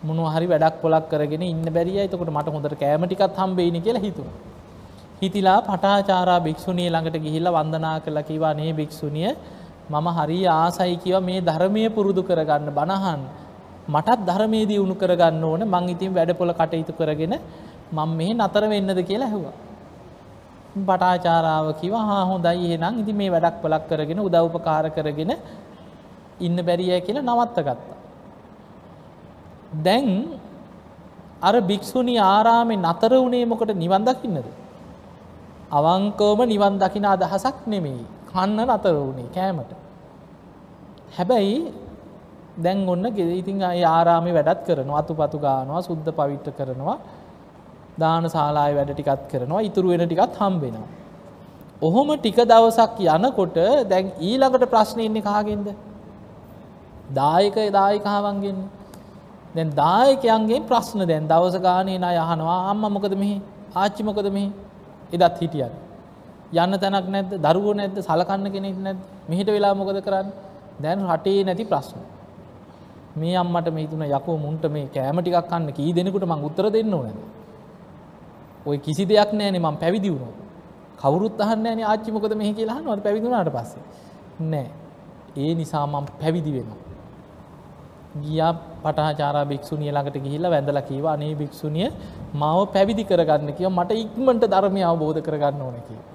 A: මොන හරි වැඩක් පොලක් කරගෙන ඉන්න බැරිය. එතකොට මට හොඳට කෑමටිකත් හම්බේන කියලා හිතුව හිතිලා පටාචාරා භික්‍ෂුණිය ළඟට ගිහිල්ල වන්දනා කළ කිවා නේ භික්‍ෂුණිය මම හරි ආසයි කිව මේ ධර්මය පුරුදු කරගන්න බණහන් මටත් ධර්මයේ දියුණු කරගන්න ඕන මං ඉතින් වැඩපොළ කටයුතු කරගෙන මං මෙහි නතර වෙන්නද කියලා ඇහුවා. පටාචාරාව කිව හා හොඳයි එහෙනම් ඉති මේ වැඩක් පොලක් කරගෙන උදව්පකාර කරගෙන ඉන්න බැරිය කියලා නවත්ත ගත්තා. දැන් අර භික්‍ෂුණි ආරාමෙ නතර වුණේ මොකට නිවන් දකින්නද. අවංකෝම නිවන් දකින අදහසක් නෙමෙයි කන්න නතර වුණේ කෑමට. හැබැයි දැන් ඔන්න ගෙඉතින් අය ආරාමි වැඩත් කරනවා අතු පතු ගානවා සුද්ධ පවිට්ට කරනවා දාන සාලාය වැඩ ටිකත් කරනවා ඉතුරු වෙන ටිකත් හම්බෙනවා. ඔහොම ටික දවසක් යනකොට දැන් ඊළඟට ප්‍රශ්න එන්නේ කාගෙන්ද. දායක දායිකාවන්ගෙන් දැන් දායකයන්ගේ ප්‍රශ්න දැන් දවස ගානේ නා යහනවා අම්ම මොකද මෙහි ආච්චි මොකද මෙහි එදත් හිටියන්. යන්න තැනක් නැද්ද දරුවෝ නැද්ද සලකන්න කෙනෙක් නැත් මෙහිට වෙලා මොකද කරන්න දැන් රටේ නැති ප්‍රශ්න. මේ අම්මට මේ තුන යකෝ මුන්ට මේ කෑම ටිකක් කන්න කී දෙනෙකුට මං උත්තර දෙන්න ඕනද. ඔය කිසි දෙයක් නෑනේ මං පැවිදි වුණු. කවුරුත් අහන්න ෑනේ ආච්චි මොකද මෙහි කියලා අහනවද පැවිදුනාට පස්සේ. නෑ. ඒ නිසා මං පැවිදි වෙනවා. ගියා පටාචාරා භික්ෂුණිය ළඟට ගිහිල්ලා වැඳලා කීවා අනේ භික්ෂුණිය මාව පැවිදි කරගන්න කිව්වා මට ඉක්මනට ධර්මය අවබෝධ කරගන්න ඕන කියලා.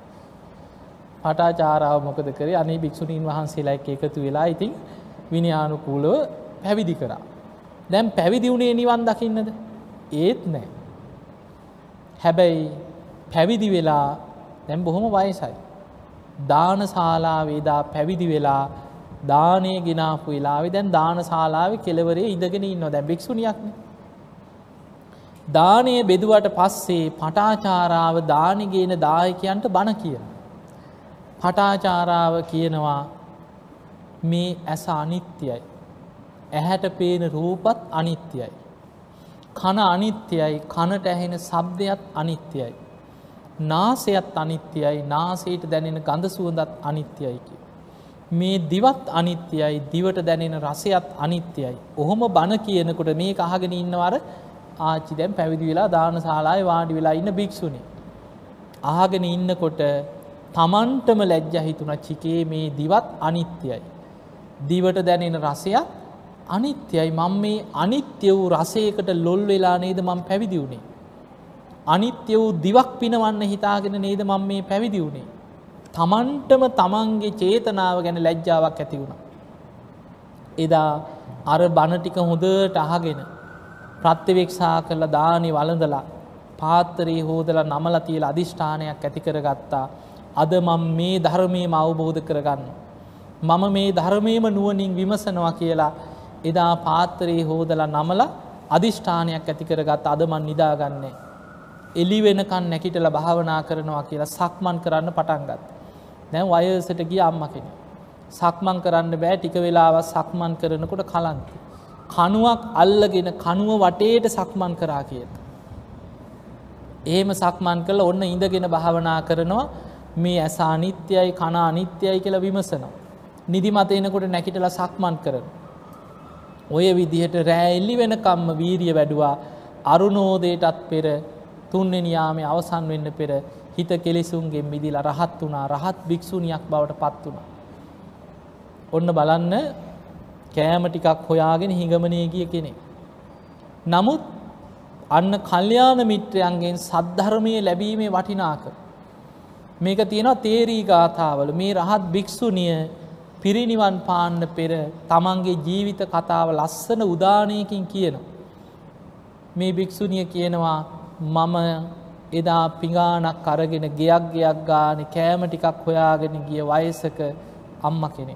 A: පටාචාරාව මොකද කරේ අනේ භික්ෂුණීන් වහන්සේලා එක්ක එකතු වෙලා ඉතින් විනයානුකූලව පැවිදි කරා. දැන් පැවිදි වුණේ නිවන් දකින්නද? ඒත් නෑ. හැබැයි පැවිදි වෙලා දැන් බොහොම වයසයි. දානශාලාවේදා පැවිදි වෙලා දානය ගෙනාපු වෙලාවෙ දැන් දාන ශාලාව කෙලවරේ ඉඳගෙන ඉන්න දැ භික්ෂුණියක්න. දානය බෙදුවට පස්සේ පටාචාරාව දානිගේන දායකයන්ට බණ කියන. පටාචාරාව කියනවා මේ ඇස අනිත්‍යයි. ඇහැට පේන රූපත් අනිත්‍යයි. කන අනිත්‍යයි කනට ඇහෙන සබ්දයත් අනිත්‍යයි. නාසයත් අනිත්‍යයි නාසයට දැනෙන ගඳ සුවඳත් අනිත්‍යයි කිය. මේ දිවත් අනිත්‍යයි දිවට දැනෙන රසයත් අනිත්‍යයි. ඔහොම බණ කියනකොට මේ අහගෙන ඉන්නවර ආච්චි දැම් පැවිදි වෙලා දාන ශාලාය වාඩි වෙලා ඉන්න භික්‍ෂුණි. ආගෙන ඉන්නකොට තමන්ටම ලැජ්ජ හිතුන චිකේ මේ දිවත් අනිත්‍යයි. දිවට දැනෙන රසයක් අනිත්‍යයි මං මේ අනිත්‍ය වූ රසයකට ලොල් වෙලා නේද මං පැවිදි වුණේ. අනිත්‍ය වූ දිවක් පිනවන්න හිතාගෙන නේද මං මේ පැවිදි වුණේ. තමන්ටම තමන්ගේ චේතනාව ගැන ලැජ්ජාවක් ඇති වුණ. එදා අර බණටික හොඳට අහගෙන ප්‍රත්්‍යවෙක්ෂා කරලා දානි වලඳලා පාත්තරයේ හෝදල නමල තියල අධිෂ්ඨානයක් ඇති කරගත්තා. අද මම මේ ධර්මයම අවබෝධ කරගන්න. මම මේ ධර්මයම නුවනින් විමසනවා කියලා එදා පාත්තරයේ හෝදලා නමල අධිෂ්ඨානයක් ඇති කරගත් අදමන් නිදාගන්නේ. එලි වෙනකන් නැකිටල භාවනා කරනවා කියලා සක්මන් කරන්න පටන්ගත්. දැන් වයසට ගිය අම්ම කෙන. සක්මන් කරන්න බෑ ටික වෙලාව සක්මන් කරනකොට කලන්ත. කනුවක් අල්ලගෙන කනුව වටේට සක්මන් කරා කියත. එහෙම සක්මන් කළ ඔන්න ඉඳගෙන භාවනා කරනවා මේ ඇස අනිත්‍යයි කන අනිත්‍යයි කියලා විමසනවා. නිදිමත එනකොට නැකිටල සක්මන් කරන. ඔය විදිහට රෑල්ලි වෙනකම්ම වීරිය වැඩුවා අරුණෝදයටත් පෙර තුන්වෙනියාමේ අවසන් වෙන්න පෙර හිත කෙලෙසුන්ගෙන් මිදිලා රහත් වුණා රහත් භික්‍ෂුණයක් බවට පත් වුණා. ඔන්න බලන්න කෑම ටිකක් හොයාගෙන හිඟමනය ගිය කෙනෙ. නමුත් අන්න කල්්‍යාන මිත්‍රයන්ගෙන් සද්ධර්මය ලැබීමේ වටිනාක. මේක තියෙනවා තේරී ගාථාවල මේ රහත් භික්‍ෂුනිය පිරිනිවන් පාන්න පෙර තමන්ගේ ජීවිත කතාව ලස්සන උදානයකින් කියන. මේ භික්‍ෂුනිය කියනවා මම එදා පිඟානක් අරගෙන ගෙයක් ගෙයක් ගාන කෑම ටිකක් හොයාගෙන ගිය වයසක අම්ම කෙනෙ.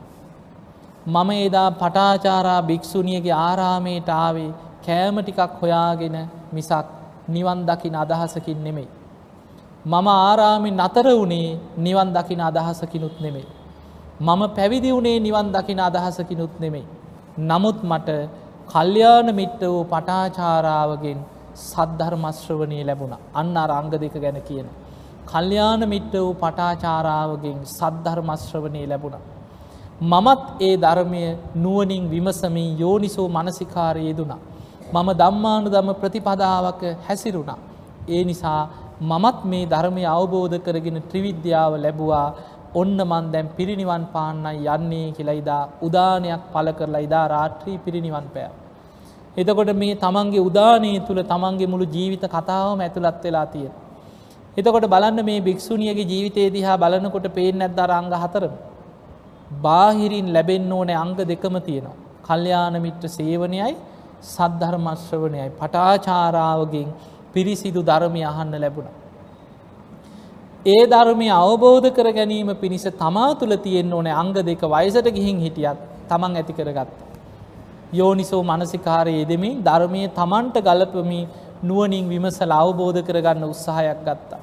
A: මම එදා පටාචාරා භික්‍ෂුණියගේ ආරාමයට ආවේ කෑම ටිකක් හොයාගෙන මිසක් නිවන් දකින අදහසකින් නෙමෙයි. මම ආරාමෙන් නතර වුණේ නිවන් දකින අදහසකිනුත් නෙමෙයි. මම පැවිදි වුණේ නිවන් දකින අදහසකිනුත් නෙමෙයි. නමුත් මට කල්්‍යාන මිට්ට වූ පටාචාරාවගෙන් සද්ධර්මශ්‍රවනය ලැබුණ අන්න අරංග දෙක ගැන කියන. කල්්‍යාන මිට්ට වූ පටාචාරාවගෙන් සද්ධර්මශ්‍රවනය ලැබුණ. මමත් ඒ ධර්මය නුවනින් විමසමින් යෝනිසෝ මනසිකාරයේදුනා. මම දම්මානු දම ප්‍රතිපදාවක හැසිරුණා. ඒ නිසා මමත් මේ ධර්මය අවබෝධ කරගෙන ත්‍රිවිද්‍යාව ලැබුවා ඔන්න මන් දැම් පිරිනිවන් පාන්න යන්නේ කියලා ඉදා උදානයක් පල කරලා ඉදා රාත්‍රී පිරිනිවන් පෑ. එතකොට මේ තමන්ගේ උදානය තුළ තමන්ගේ මුළු ජීවිත කතාවම ඇතුළත් වෙලා තියෙන. එතකොට බලන්න මේ භික්‍ෂුණියගේ ජීවිතය දිහා බලනකොට පේෙන් ඇද්ද අංග හතරම. බාහිරින් ලැබෙන්න ඕනෑ අංග දෙකම තියෙනවා. කල්්‍යාන මිත්‍ර සේවනයයි සද්ධර්මශ්‍රවනයයි පටාචාරාවගෙන් පිරිසිදු ධර්මය අහන්න ලැබුණ. ඒ ධර්මය අවබෝධ කර ගැනීම පිණිස තමා තුළ තියෙන් ඕන අංග දෙක වයසට ගිහින් හිටියත් තමන් ඇති කරගත්ත. යෝනිසෝ මනසිකාරයේ දෙමින් ධර්මය තමන්ට ගලපමි නුවනින් විමසල අවබෝධ කරගන්න උත්සාහයක් ගත්තා.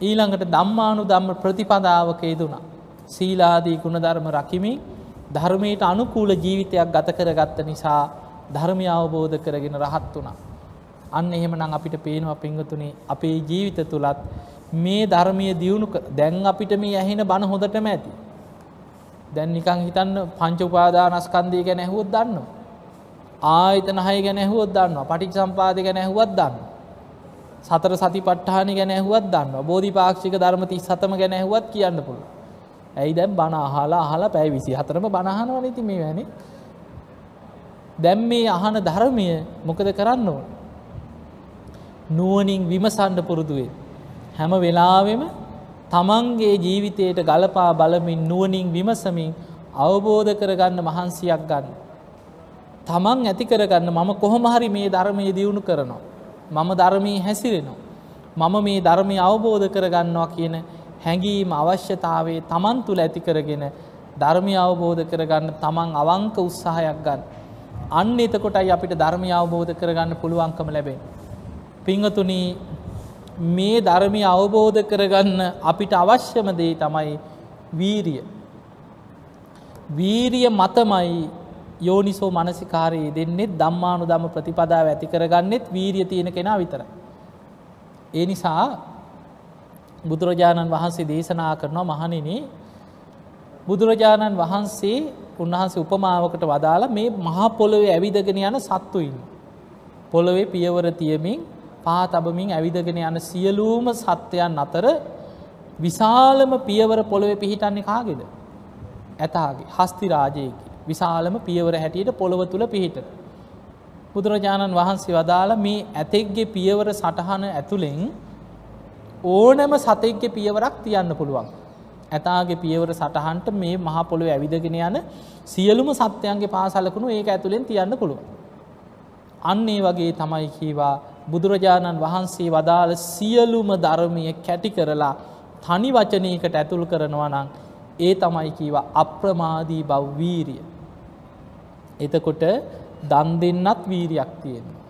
A: ඊළඟට දම්මානු දම්ම ප්‍රතිපදාවක යෙදුනා. සීලාදී ගුණධර්ම රකිමින් ධර්මයට අනුකූල ජීවිතයක් ගත කරගත්ත නිසා ධර්මය අවබෝධ කරගෙන රහත් වුණා. අන්න එහෙම නම් අපිට පේනවා පිංගතුනේ අපේ ජීවිත තුළත් මේ ධර්මය දියුණු දැන් අපිට මේ ඇහෙන බණ හොඳටම ඇති. දැන් නිකං හිතන්න පංච උපාදානස්කන්දය ගැන ඇහුවොත් දන්න. ආයතන හය ගැන ඇහුවොත් දන්නවා පටික් සම්පාද ගැන ඇහුවත් දන්න. සතර සති පට්ඨානි ගැන ඇහුවත් දන්න බෝධි පාක්ෂික ධර්මති සතම ගැන ඇහුවත් කියන්න පුළුව. ඇයි දැම් බණ අහලා අහලා පැයි විසි හතරම බණහනව නති මේ වැනි. දැම් මේ අහන ධර්මය මොකද කරන්න ඕන. නුවනින් විමසන්ඩ පුරුදුවේ. හැම වෙලාවෙම තමන්ගේ ජීවිතයට ගලපා බලමින් නුවනින් විමසමින් අවබෝධ කරගන්න මහන්සියක් ගන්න. තමන් ඇති කරගන්න මම කොහොමහරි මේ ධර්මය දියුණු කරනවා. මම ධර්මී හැසිරෙනවා. මම මේ ධර්මය අවබෝධ කරගන්නවා කියන හැඟීම අවශ්‍යතාවේ තමන් තුළ ඇති කරගෙන ධර්මය අවබෝධ කරගන්න තමන් අවංක උත්සාහයක් ගන්න. අන්න එතකොටයි අපිට ධර්මය අවබෝධ කරගන්න පුළුවන්කම ලැබේ. පිංහතුනී මේ ධර්මය අවබෝධ කරගන්න අපිට අවශ්‍යම දේ තමයි වීරිය. වීරිය මතමයි යෝනිසෝ මනසිකාරයේ දෙන්නෙත් දම්මානු දම ප්‍රතිපදාව ඇති කරගන්නෙත් වීරිය තියෙන කෙනා විතර. ඒ නිසා බුදුරජාණන් වහන්සේ දේශනා කරනවා මහනින බුදුරජාණන් වහන්සේ උන්වහන්සේ උපමාවකට වදාලා මේ මහා පොළොවේ ඇවිදගෙන යන සත්තුයින්. පොළොවේ පියවර තියමින් පා තබමින් ඇවිදගෙන යන සියලූම සත්‍යයන් අතර විශාලම පියවර පොළොව පිහිටන්නේ කාගෙද. ඇතාගේ හස්ති රාජයකි විශාලම පියවර හැටියට පොළොව තුළ පිහිට. බුදුරජාණන් වහන්සේ වදාළ මේ ඇතෙක්ගේ පියවර සටහන ඇතුළෙන් ඕනෑම සතෙක්ගේ පියවරක් තියන්න පුළුවන්. ඇතාගේ පියවර සටහන්ට මේ මහපොළොව ඇවිදගෙන යන සියලුම සත්‍යයන්ගේ පාසලකුණු ඒක ඇතුළෙන් තියන්න පුළුවන්. අන්නේ වගේ තමයි කීවා බුදුරජාණන් වහන්සේ වදාළ සියලුම ධර්මය කැටි කරලා තනි වචනයකට ඇතුල් කරනවා නම් ඒ තමයි කීව අප්‍රමාදී බව්වීරිය. එතකොට දන් දෙන්නත් වීරියක් තියෙනවා.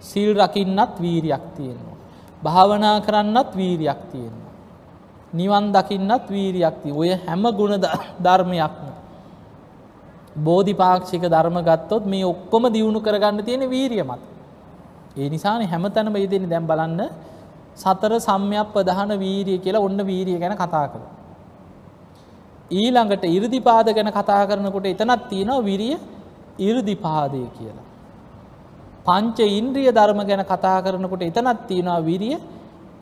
A: සිල් රකින්නත් වීරියක් තියෙනවා. භාවනා කරන්නත් වීරියක් තියෙනවා. නිවන් දකින්නත් වීරියක් තිය ඔය හැම ගුණ ධර්මයක්ම. බෝධිපාක්ෂික ධර්ම ගත්තොත් මේ ඔක්කොම දියුණු කරගන්න තියෙන වීරිය මත. ඒ නිසාන හැමතැනම යෙදෙන දැම් බලන්න සතර සම්යක් ප්‍රධාන වීරිය කියලා ඔන්න වීරිය ගැන කතා කළ. ඊළඟට ඉරදිපාද ගැන කතා කරනකොට එතනත් තියෙනවා විරිය ඉරදිපාදය කියලා. පංච ඉන්ද්‍රිය ධර්ම ගැන කතා කරනකොට එතනත් තියෙනවා විරිය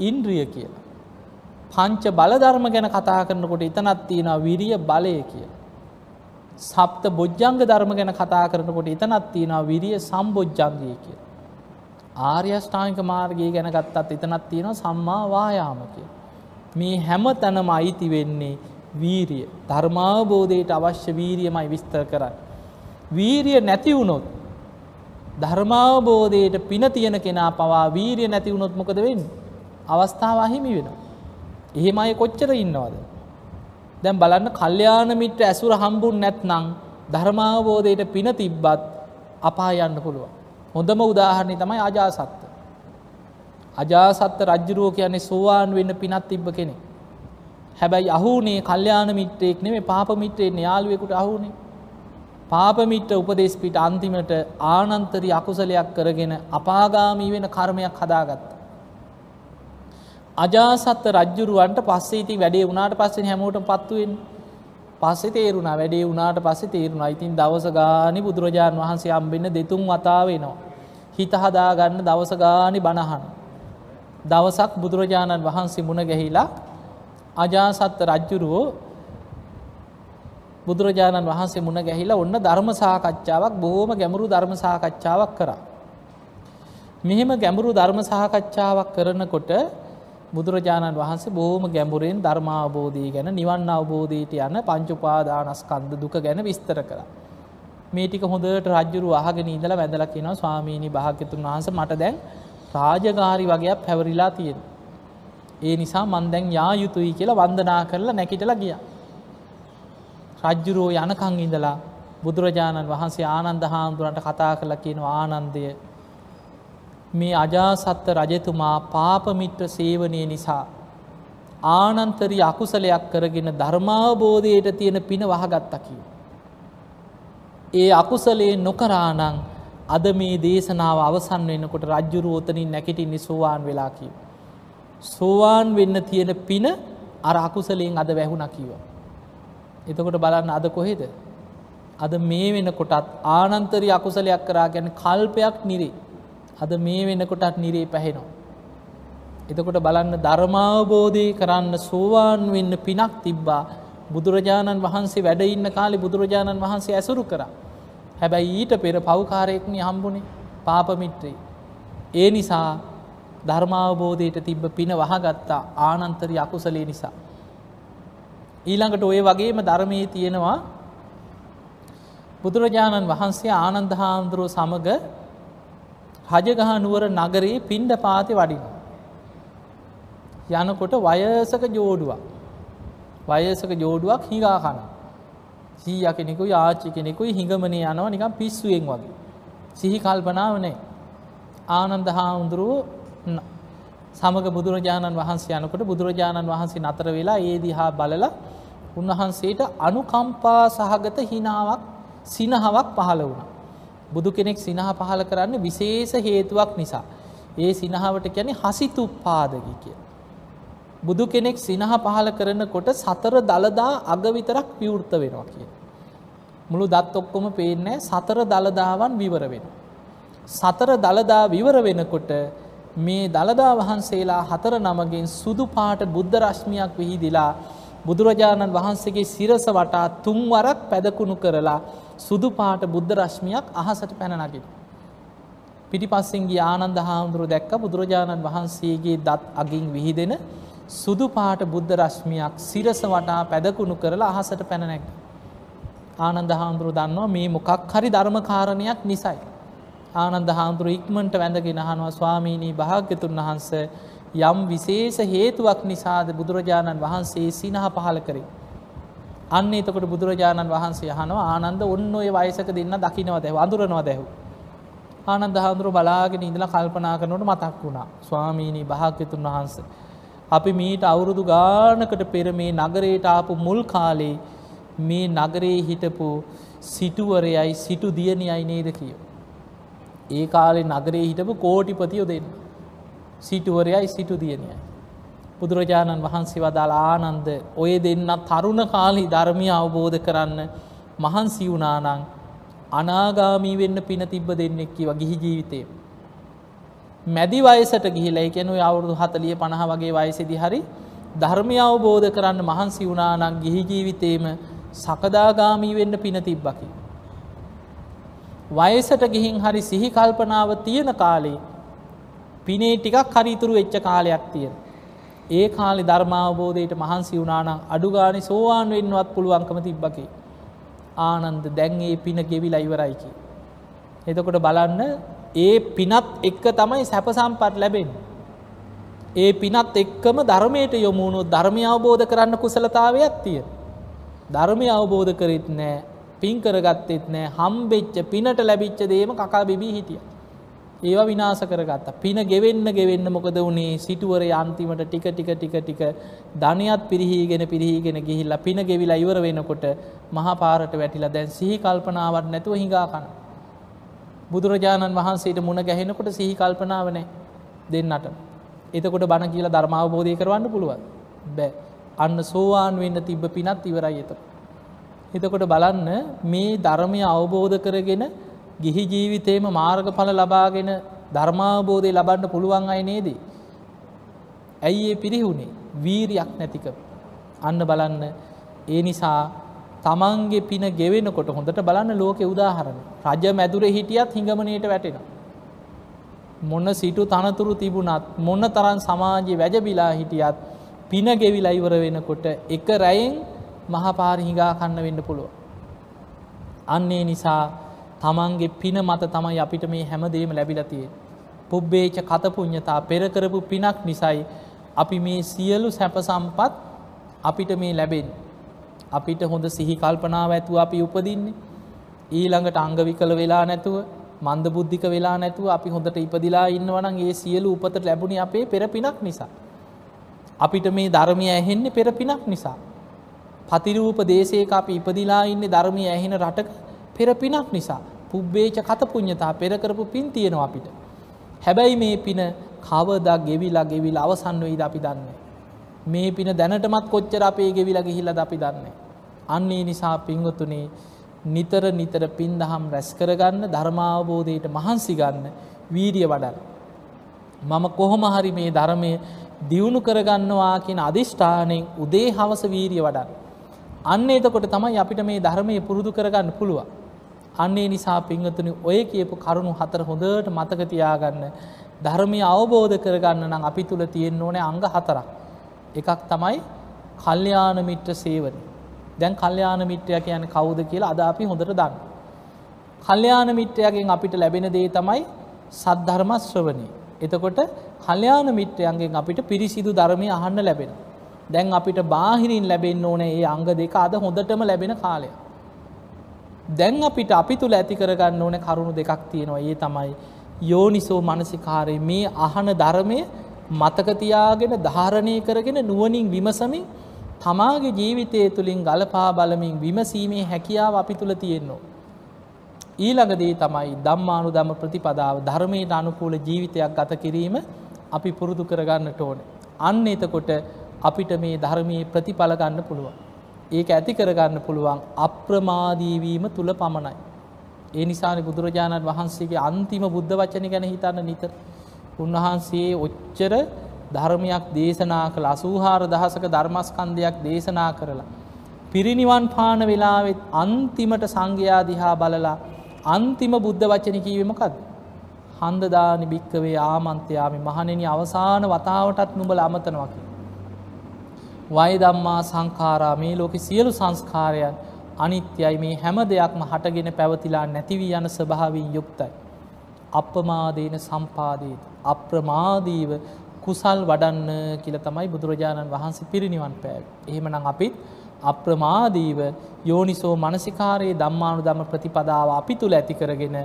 A: ඉන්ද්‍රිය කියලා. පංච බලධර්ම ගැන කතා කරනකොට එතනත් තියෙනවා විරිය බලය කිය. සප්ත බොජ්ජංග ධර්ම ගැන කතා කරනකොට එතනත් තියෙනවා විරිය සම්බොජ්ජංගය කිය. ආර්යෂ්ඨානික මාර්ගය ගැන ගත්තත් එතනත් තියෙනවා සම්මා වායාම කිය. මේ හැම තැනම අයිති වෙන්නේ වීරිය. ධර්මාවබෝධයට අවශ්‍ය වීරියමයි විස්තර කරන්න. වීරිය නැති වුණොත් ධර්මාවබෝධයට පින තියෙන කෙනා පවා වීරිය නැති වුණොත් මොකද වෙන්නේ? අවස්ථාව අහිමි වෙනවා. එහෙම අය කොච්චර ඉන්නවද? දැන් බලන්න කල්යාණ මිත්‍ර ඇසුර හම්බුන් නැත්නම් ධර්මාවබෝධයට පින තිබ්බත් අපා යන්න පුළුවන්. හොඳම උදාහරණය තමයි අජාසත්ත. අජාසත්ත රජ්ජුරුවෝ කියන්නේ සෝවාන් වෙන්න පිනත් තිබ්බ කෙනෙක්. හැබැයි අහුනේ කල්යාණ මිත්‍රයෙක් නෙමෙයි පාප මිත්‍රයෙක් යාළුවෙකුට අහුනේ. පාප මිත්‍ර උපදේශ පිට අන්තිමට ආනන්තරි අකුසලයක් කරගෙන අපාගාමී වෙන කර්මයක් හදාගත්තා. අජාසත්ත රජ්ජුරුවන්ට පස්සේ ඉතින් වැඩේ වුණාට පස්සේ හැමෝටම පත්තු වෙන්නේ. පස්සේ තේරුණා වැඩේ වුණාට පස්සේ තේරුණා. ඉතින් දවස ගානේ බුදුරජාන් වහන්සේ හම්බෙන්න දෙතුන් වතාව එනවා. හිත හදාගන්න දවස ගානේ බණහන. දවසක් බුදුරජාණන් වහන්සේ මුණ ගැහිලා අජාසත්ත රජ්ජුරුවෝ බුදුරජාණන් වහන්සේ මුණ ගැහිලා ඔන්න ධර්ම සාකච්ඡාවක් බොහෝම ගැඹුරු ධර්ම සාකච්ඡාවක් කරා. මෙහෙම ගැඹුරු ධර්ම සාකච්ඡාවක් කරනකොට බුදුරජාණන් වහන්සේ බොහෝම ගැඹුරෙන් ධර්මාවබෝධය ගැන නිවන් අවබෝධයට යන පංචුපාදානස්කන්ධ දුක ගැන විස්තර කරා. මේ ටික හොඳට රජ්ජුරු අහගෙන ඉඳලා වැඳලා කියනවා ස්වාමීනි භාග්‍යතුන් වහන්සේ මට දැන් රාජකාරි වගේක් පැවරිලා තියෙන. ඒ නිසා මන් දැන් යා යුතුයි කියලා වන්දනා කරලා නැකිටලා ගියා. රජ්ජුරුවෝ යනකං ඉඳලා බුදුරජාණන් වහන්සේ ආනන්ද හාමුදුරන්ට කතා කරලා කියනවා ආනන්දය මේ අජාසත්ත රජතුමා පාපමිත්‍ර සේවනය නිසා ආනන්තරි අකුසලයක් කරගෙන ධර්මාවබෝධයට තියෙන පින වහගත්තා කිව. ඒ අකුසලේ නොකරානං අද මේ දේශනාව අවසන් වෙන්නකොට රජ්ජුරු ෝතනින් නැකිටින් සෝවාන් වෙලා කිව. සෝවාන් වෙන්න තියෙන පින අර අකුසලයෙන් අද වැැහුණ කිව. එතකොට බලන්න අද කොහෙද. අද මේ වෙනකොටත් ආනන්තරි අකුසලයක් කරා ගැන කල්පයක් නිරේ අද මේ වෙනකොටත් නිරේ පැහෙනවා. එතකොට බලන්න ධර්මාවබෝධය කරන්න සෝවාන් වෙන්න පිනක් තිබ්බා බුදුරජාණන් වහන්සේ වැඩ ඉන්න කාලේ බුදුරජාණන් වහන්සේ ඇසුරු කරා. හැබැයි ඊට පෙර පව්කාරයෙක්නි හම්බුනේ පාපමිත්‍රේ. ඒ නිසා ධර්මාවබෝධයට තිබ්බ පින වහගත්තා ආනන්තරි අකුසලේ නිසා. ඊළඟට ඔය වගේම ධර්මයේ තියෙනවා බුදුරජාණන් වහන්සේ ආනන්ද හාමුදුරුව සමග රජගහ නුවර නගරයේ පින්ඩ පාති වඩින. යනකොට වයසක ජෝඩුවක් වයසක ජෝඩුවක් හිඟා කන. සීය කෙනෙකු යාචි කෙනෙකුයි හිඟමනය යනවා නිකම් පිස්සුවෙන් වගේ. සිහි කල්පනාව නෑ. ආනන්ද හාමුදුරුව සමග බුදුරජාණන් වහන්සේ යනකොට බුදුරජාණන් වහන්සේ නතර වෙලා ඒ දිහා බලලා උන්වහන්සේට අනුකම්පා සහගත හිනාවක් සිනහවක් පහළ වුණා. බුදු කෙනෙක් සිනහ පහල කරන්න විශේෂ හේතුවක් නිසා. ඒ සිනහාවට කියන්නේ හසිතුප්පාදකි කිය. බුදු කෙනෙක් සිනහ පහල කරනකොට සතර දළදා අග විතරක් විවෘත වෙනවා කිය. මුළු දත් ඔක්කොම පේන්නේ සතර දළදාවන් විවර වෙන. සතර දළදා විවර වෙනකොට මේ දළදා වහන්සේලා හතර නමගෙන් සුදු පාට බුද්ධ රශ්මියක් විහිදිලා බුදුරජාණන් වහන්සේගේ සිරස වටා තුන්වරක් පැදකුණු කරලා සුදු පාට බුද්ධ රශ්මියක් අහසට පැනනගෙන. පිටිපස්සෙන්ගේ ආනන්ද හාමුදුරුව දැක්ක බුදුරජාණන් වහන්සේගේ දත් අගින් විහිදෙන සුදු පාට බුද්ධ රශ්මියක් සිරස වටා පැදකුණු කරලා අහසට පැනනැක්. ආනන්ද හාමුදුරු දන්නවා මේ මොකක් හරි ධර්මකාරණයක් නිසයි. ආනන්ද හාමුදුරු ඉක්මට වැඳගෙන අහනවා ස්වාමීණී භාග්‍යතුන් වහන්ස යම් විශේෂ හේතුවක් නිසාද බුදුරජාණන් වහන්සේ සිනහ පහල කරේ. අන්න එතකොට බුදුරජාණන් වහන්සේ යහනවා ආනන්ද ඔන්න ඔය වයසක දෙන්න දකිනව දැව අඳුරනවා දැහු. ආනන්ද හාමුදුරු බලාගෙන ඉඳලා කල්පනා කරනට මතක් වුණා ස්වාමීණී භාග්‍යතුන් වහන්ස. අපි මීට අවුරුදු ගානකට පෙර මේ නගරයට ආපු මුල් කාලේ මේ නගරයේ හිටපු සිටුවරයයි සිටු දියණියයි නේද කියෝ. ඒ කාලේ නගරයේ හිටපු කෝටිපතියෝ දෙන්න. සිටුවරයයි සිටු දියණියයි. බුදුරජාණන් වහන්සේ වදාළ ආනන්ද ඔය දෙන්න තරුණ කාලි ධර්මය අවබෝධ කරන්න මහන්සි වුනානං අනාගාමී වෙන්න පින තිබ්බ දෙන්නෙක්කි වගිහි ජීවිතය. මැදි වයසට ගිහිලා එකැනු අවුරුදු හතලිය පණහ වගේ වයසෙදි හරි ධර්මය අවබෝධ කරන්න මහන්සි වුනානං ගිහි ජීවිතේම සකදාගාමී වෙන්න පින තිබ්බකි. වයසට ගිහින් හරි සිහි කල්පනාව තියෙන කාලේ පිනේ ටිකක් හරිතුරු වෙච්ච කාලයක් තියෙන. ඒ කාලි ධර්මාවබෝධයට මහන්සි වුණානම් අඩුගානි සෝවාන් වෙන්නවත් පුළුවන්කම තිබ්බකි. ආනන්ද දැන් ඒ පින ගෙවිලා ඉවරයි කි. එතකොට බලන්න ඒ පිනත් එක්ක තමයි සැප සම්පත් ලැබෙන්නේ. ඒ පිනත් එක්කම ධර්මයට යොමුණු ධර්මය අවබෝධ කරන්න කුසලතාවයක් තිය. ධර්මය අවබෝධ කරෙත් නෑ පින් කරගත්තෙත් නෑ හම්බෙච්ච පිනට ලැබිච්ච දේම කකා බිබී හිටිය. ඒවා විනාස කරගත්ත පින ගෙවෙන්න ගෙවෙන්න මොකද වුණේ සිටුවර අන්තිමට ටික ටික ටික ටික ධනයත් පිරිහීගෙන පිරිහීගෙන ගිහිල්ලා පින ගෙවිලා ඉවර වෙනකොට මහපාරට වැටිලා දැන් සිහි කල්පනාවක් නැතුව හිඟා කන. බුදුරජාණන් වහන්සේට මුණ ගැහෙනකොට සිහි කල්පනාව නැහැ දෙන්නට. එතකොට බණ කියලා ධර්මාවබෝධය කරවන්න පුළුවන්. බෑ. අන්න සෝවාන් වෙන්න තිබ්බ පිනත් ඉවරයි එතකොට. එතකොට බලන්න මේ ධර්මය අවබෝධ කරගෙන ගිහි ජීවිතේම මාර්ගඵල ලබාගෙන ධර්මාවබෝධය ලබන්න පුළුවන් අය නේදී. ඇයි ඒ පිරිහුණේ වීරියක් නැතික. අන්න බලන්න ඒ නිසා තමන්ගේ පින ගෙවෙනකොට හොඳට බලන්න ලෝකෙ උදාහරණ රජ මැදුර හිටියත් හිඟමනයට වැටෙන. මොන්න සිටු තනතුරු තිබුණත් මොන්න තරන් සමාජය වැජබිලා හිටියත් පින ගෙවිලා ඉවර වෙනකොට එක රැයෙන් මහපාර හිඟා කන්න වෙන්න පුළුව. අන්නේ නිසා තමන්ගේ පින මත තමයි අපිට මේ හැමදේම ලැබිලතිය. පුබ්බේච කතපුඥතා පෙරකරපු පිනක් නිසයි අපි මේ සියලු සැප සම්පත් අපිට මේ ලැබෙන්. අපිට හොඳ සිහි කල්පනාව ඇතුව අපි උපදින්නේ. ඊළඟට අංගවිකල වෙලා නැතුව මන්ද බුද්ධික වෙලා නැතුව අපි හොඳට ඉපදිලා ඉන්නවනම් ඒ සියලු උපත ලැබුණේ අපේ පෙර පිනක් නිසා. අපිට මේ ධර්මය ඇහෙන්නේ පෙර පිනක් නිසා. පතිරූප දේශයක අපි ඉපදිලා ඉන්නේ ධර්මය ඇහෙන රටක පෙර පිනක් නිසා. පුබ්බේච කතපුඥතා පෙර කරපු පින් තියෙනවා අපිට. හැබැයි මේ පින කවදා ගෙවිලා ගෙවිලා අවසන් වෙයිද අපි දන්නේ. මේ පින දැනටමත් කොච්චර අපේ ගෙවිලා ගිහිල්ලාද අපි දන්නේ. අන්නේ නිසා පින්වතුනේ නිතර නිතර පින් දහම් රැස් කරගන්න ධර්මාවබෝධයට මහන්සි ගන්න වීරිය වඩල්. මම කොහොම හරි මේ ධර්මය දියුණු කරගන්නවා කියන අධිෂ්ඨානයෙන් උදේ හවස වීරිය වඩන්න. අන්න එතකොට තමයි අපිට මේ ධර්මය පුරුදු කරගන්න පුළුවන්. අන්නේ නිසා පිංහතුනි ඔය කියපු කරුණු හතර හොඳට මතකතියාගන්න ධර්මය අවබෝධ කරගන්න නම් අපි තුළ තියෙන්න ඕනේ අංග හතරක්. එකක් තමයි කල්්‍යයාන මිට්‍ර සේවන. දැන් කල්්‍යයාන මිට්‍රය කියන කවුද කියලා අද අපි හොඳට දන්න. කල්්‍යයාන මිට්‍රයගෙන් අපිට ලැබෙන දේ තමයි සද්ධර්මශ්‍රවනී. එතකොට කල්්‍යයාන මිට්‍රයන්ගෙන් අපිට පිරිසිදු ධර්මය අහන්න ලැබෙන. දැන් අපිට බාහිරින් ලැබෙන් ඕන ඒ අංග දෙක අද හොඳටම ලැබෙන කාලය. දැන් අපිට අපි තුළ ඇති කරගන්න ඕන කරුණු දෙකක් තියෙනවා ඒ තමයි යෝනිසෝ මනසිකාරය මේ අහන ධර්මය මතකතියාගෙන ධාරණය කරගෙන නුවනින් විමසමින් තමාගේ ජීවිතය තුළින් ගලපා බලමින් විමසීමේ හැකියාව අපි තුළ තියෙන්නවා. ඊළඟදේ තමයි දම්මානු දම ප්‍රතිපදාව ධර්මයට අනුකූල ජීවිතයක් ගත කිරීම අපි පුරුදු කරගන්නට ඕන. අන්න එතකොට අපිට මේ ධර්මයේ ප්‍රතිඵල ගන්න පුළුවන්. ඒක ඇති කරගන්න පුළුවන් අප්‍රමාදීවීම තුළ පමණයි. ඒ නිසාන බුදුරජාණන් වහන්සේගේ අන්තිම බුද්ධ වචන ගැන හිතන්න නිතර. උන්වහන්සේ ඔච්චර ධර්මයක් දේශනා කළ අසූහාර දහසක ධර්මස්කන්ධයක් දේශනා කරලා. පිරිනිවන් පාන වෙලාවෙත් අන්තිමට සංඝයා දිහා බලලා අන්තිම බුද්ධ වචන කීවමකද. හන්දදානි භික්කවේ ආමන්තයාමි මහනෙන අවසාන වතාවටත් නුඹල අමතනවකි. වයදම්මා සංකාරා මේ ලෝකෙ සියලු සංස්කාරයන් අනිත්‍යයි මේ හැම දෙයක්ම හටගෙන පැවතිලා නැතිවී යන ස්වභාවින් යුක්තයි. අපමාදේන සම්පාදීත. අප්‍රමාදීව කුසල් වඩන්න කියල තමයි බුදුරජාණන් වහන්සේ පිරිනිවන් පෑව. එහෙමනම් අපිත් අප්‍රමාදීව යෝනිසෝ මනසිකාරයේ දම්මානු දම ප්‍රතිපදාව අපි තුළ ඇති කරගෙන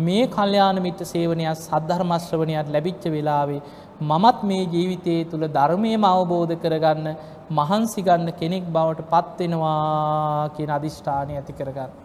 A: මේ කල්්‍යාන මිත්‍ර සේවනයක් සද්ධර්මශ්‍රවනයක් ලැබිච්ච වෙලාවේ මමත් මේ ජීවිතයේ තුළ ධර්මයම අවබෝධ කරගන්න මහන්සිගන්න කෙනෙක් බවට පත්වෙනවා කියන අධිෂ්ඨානය ඇති කරගන්න.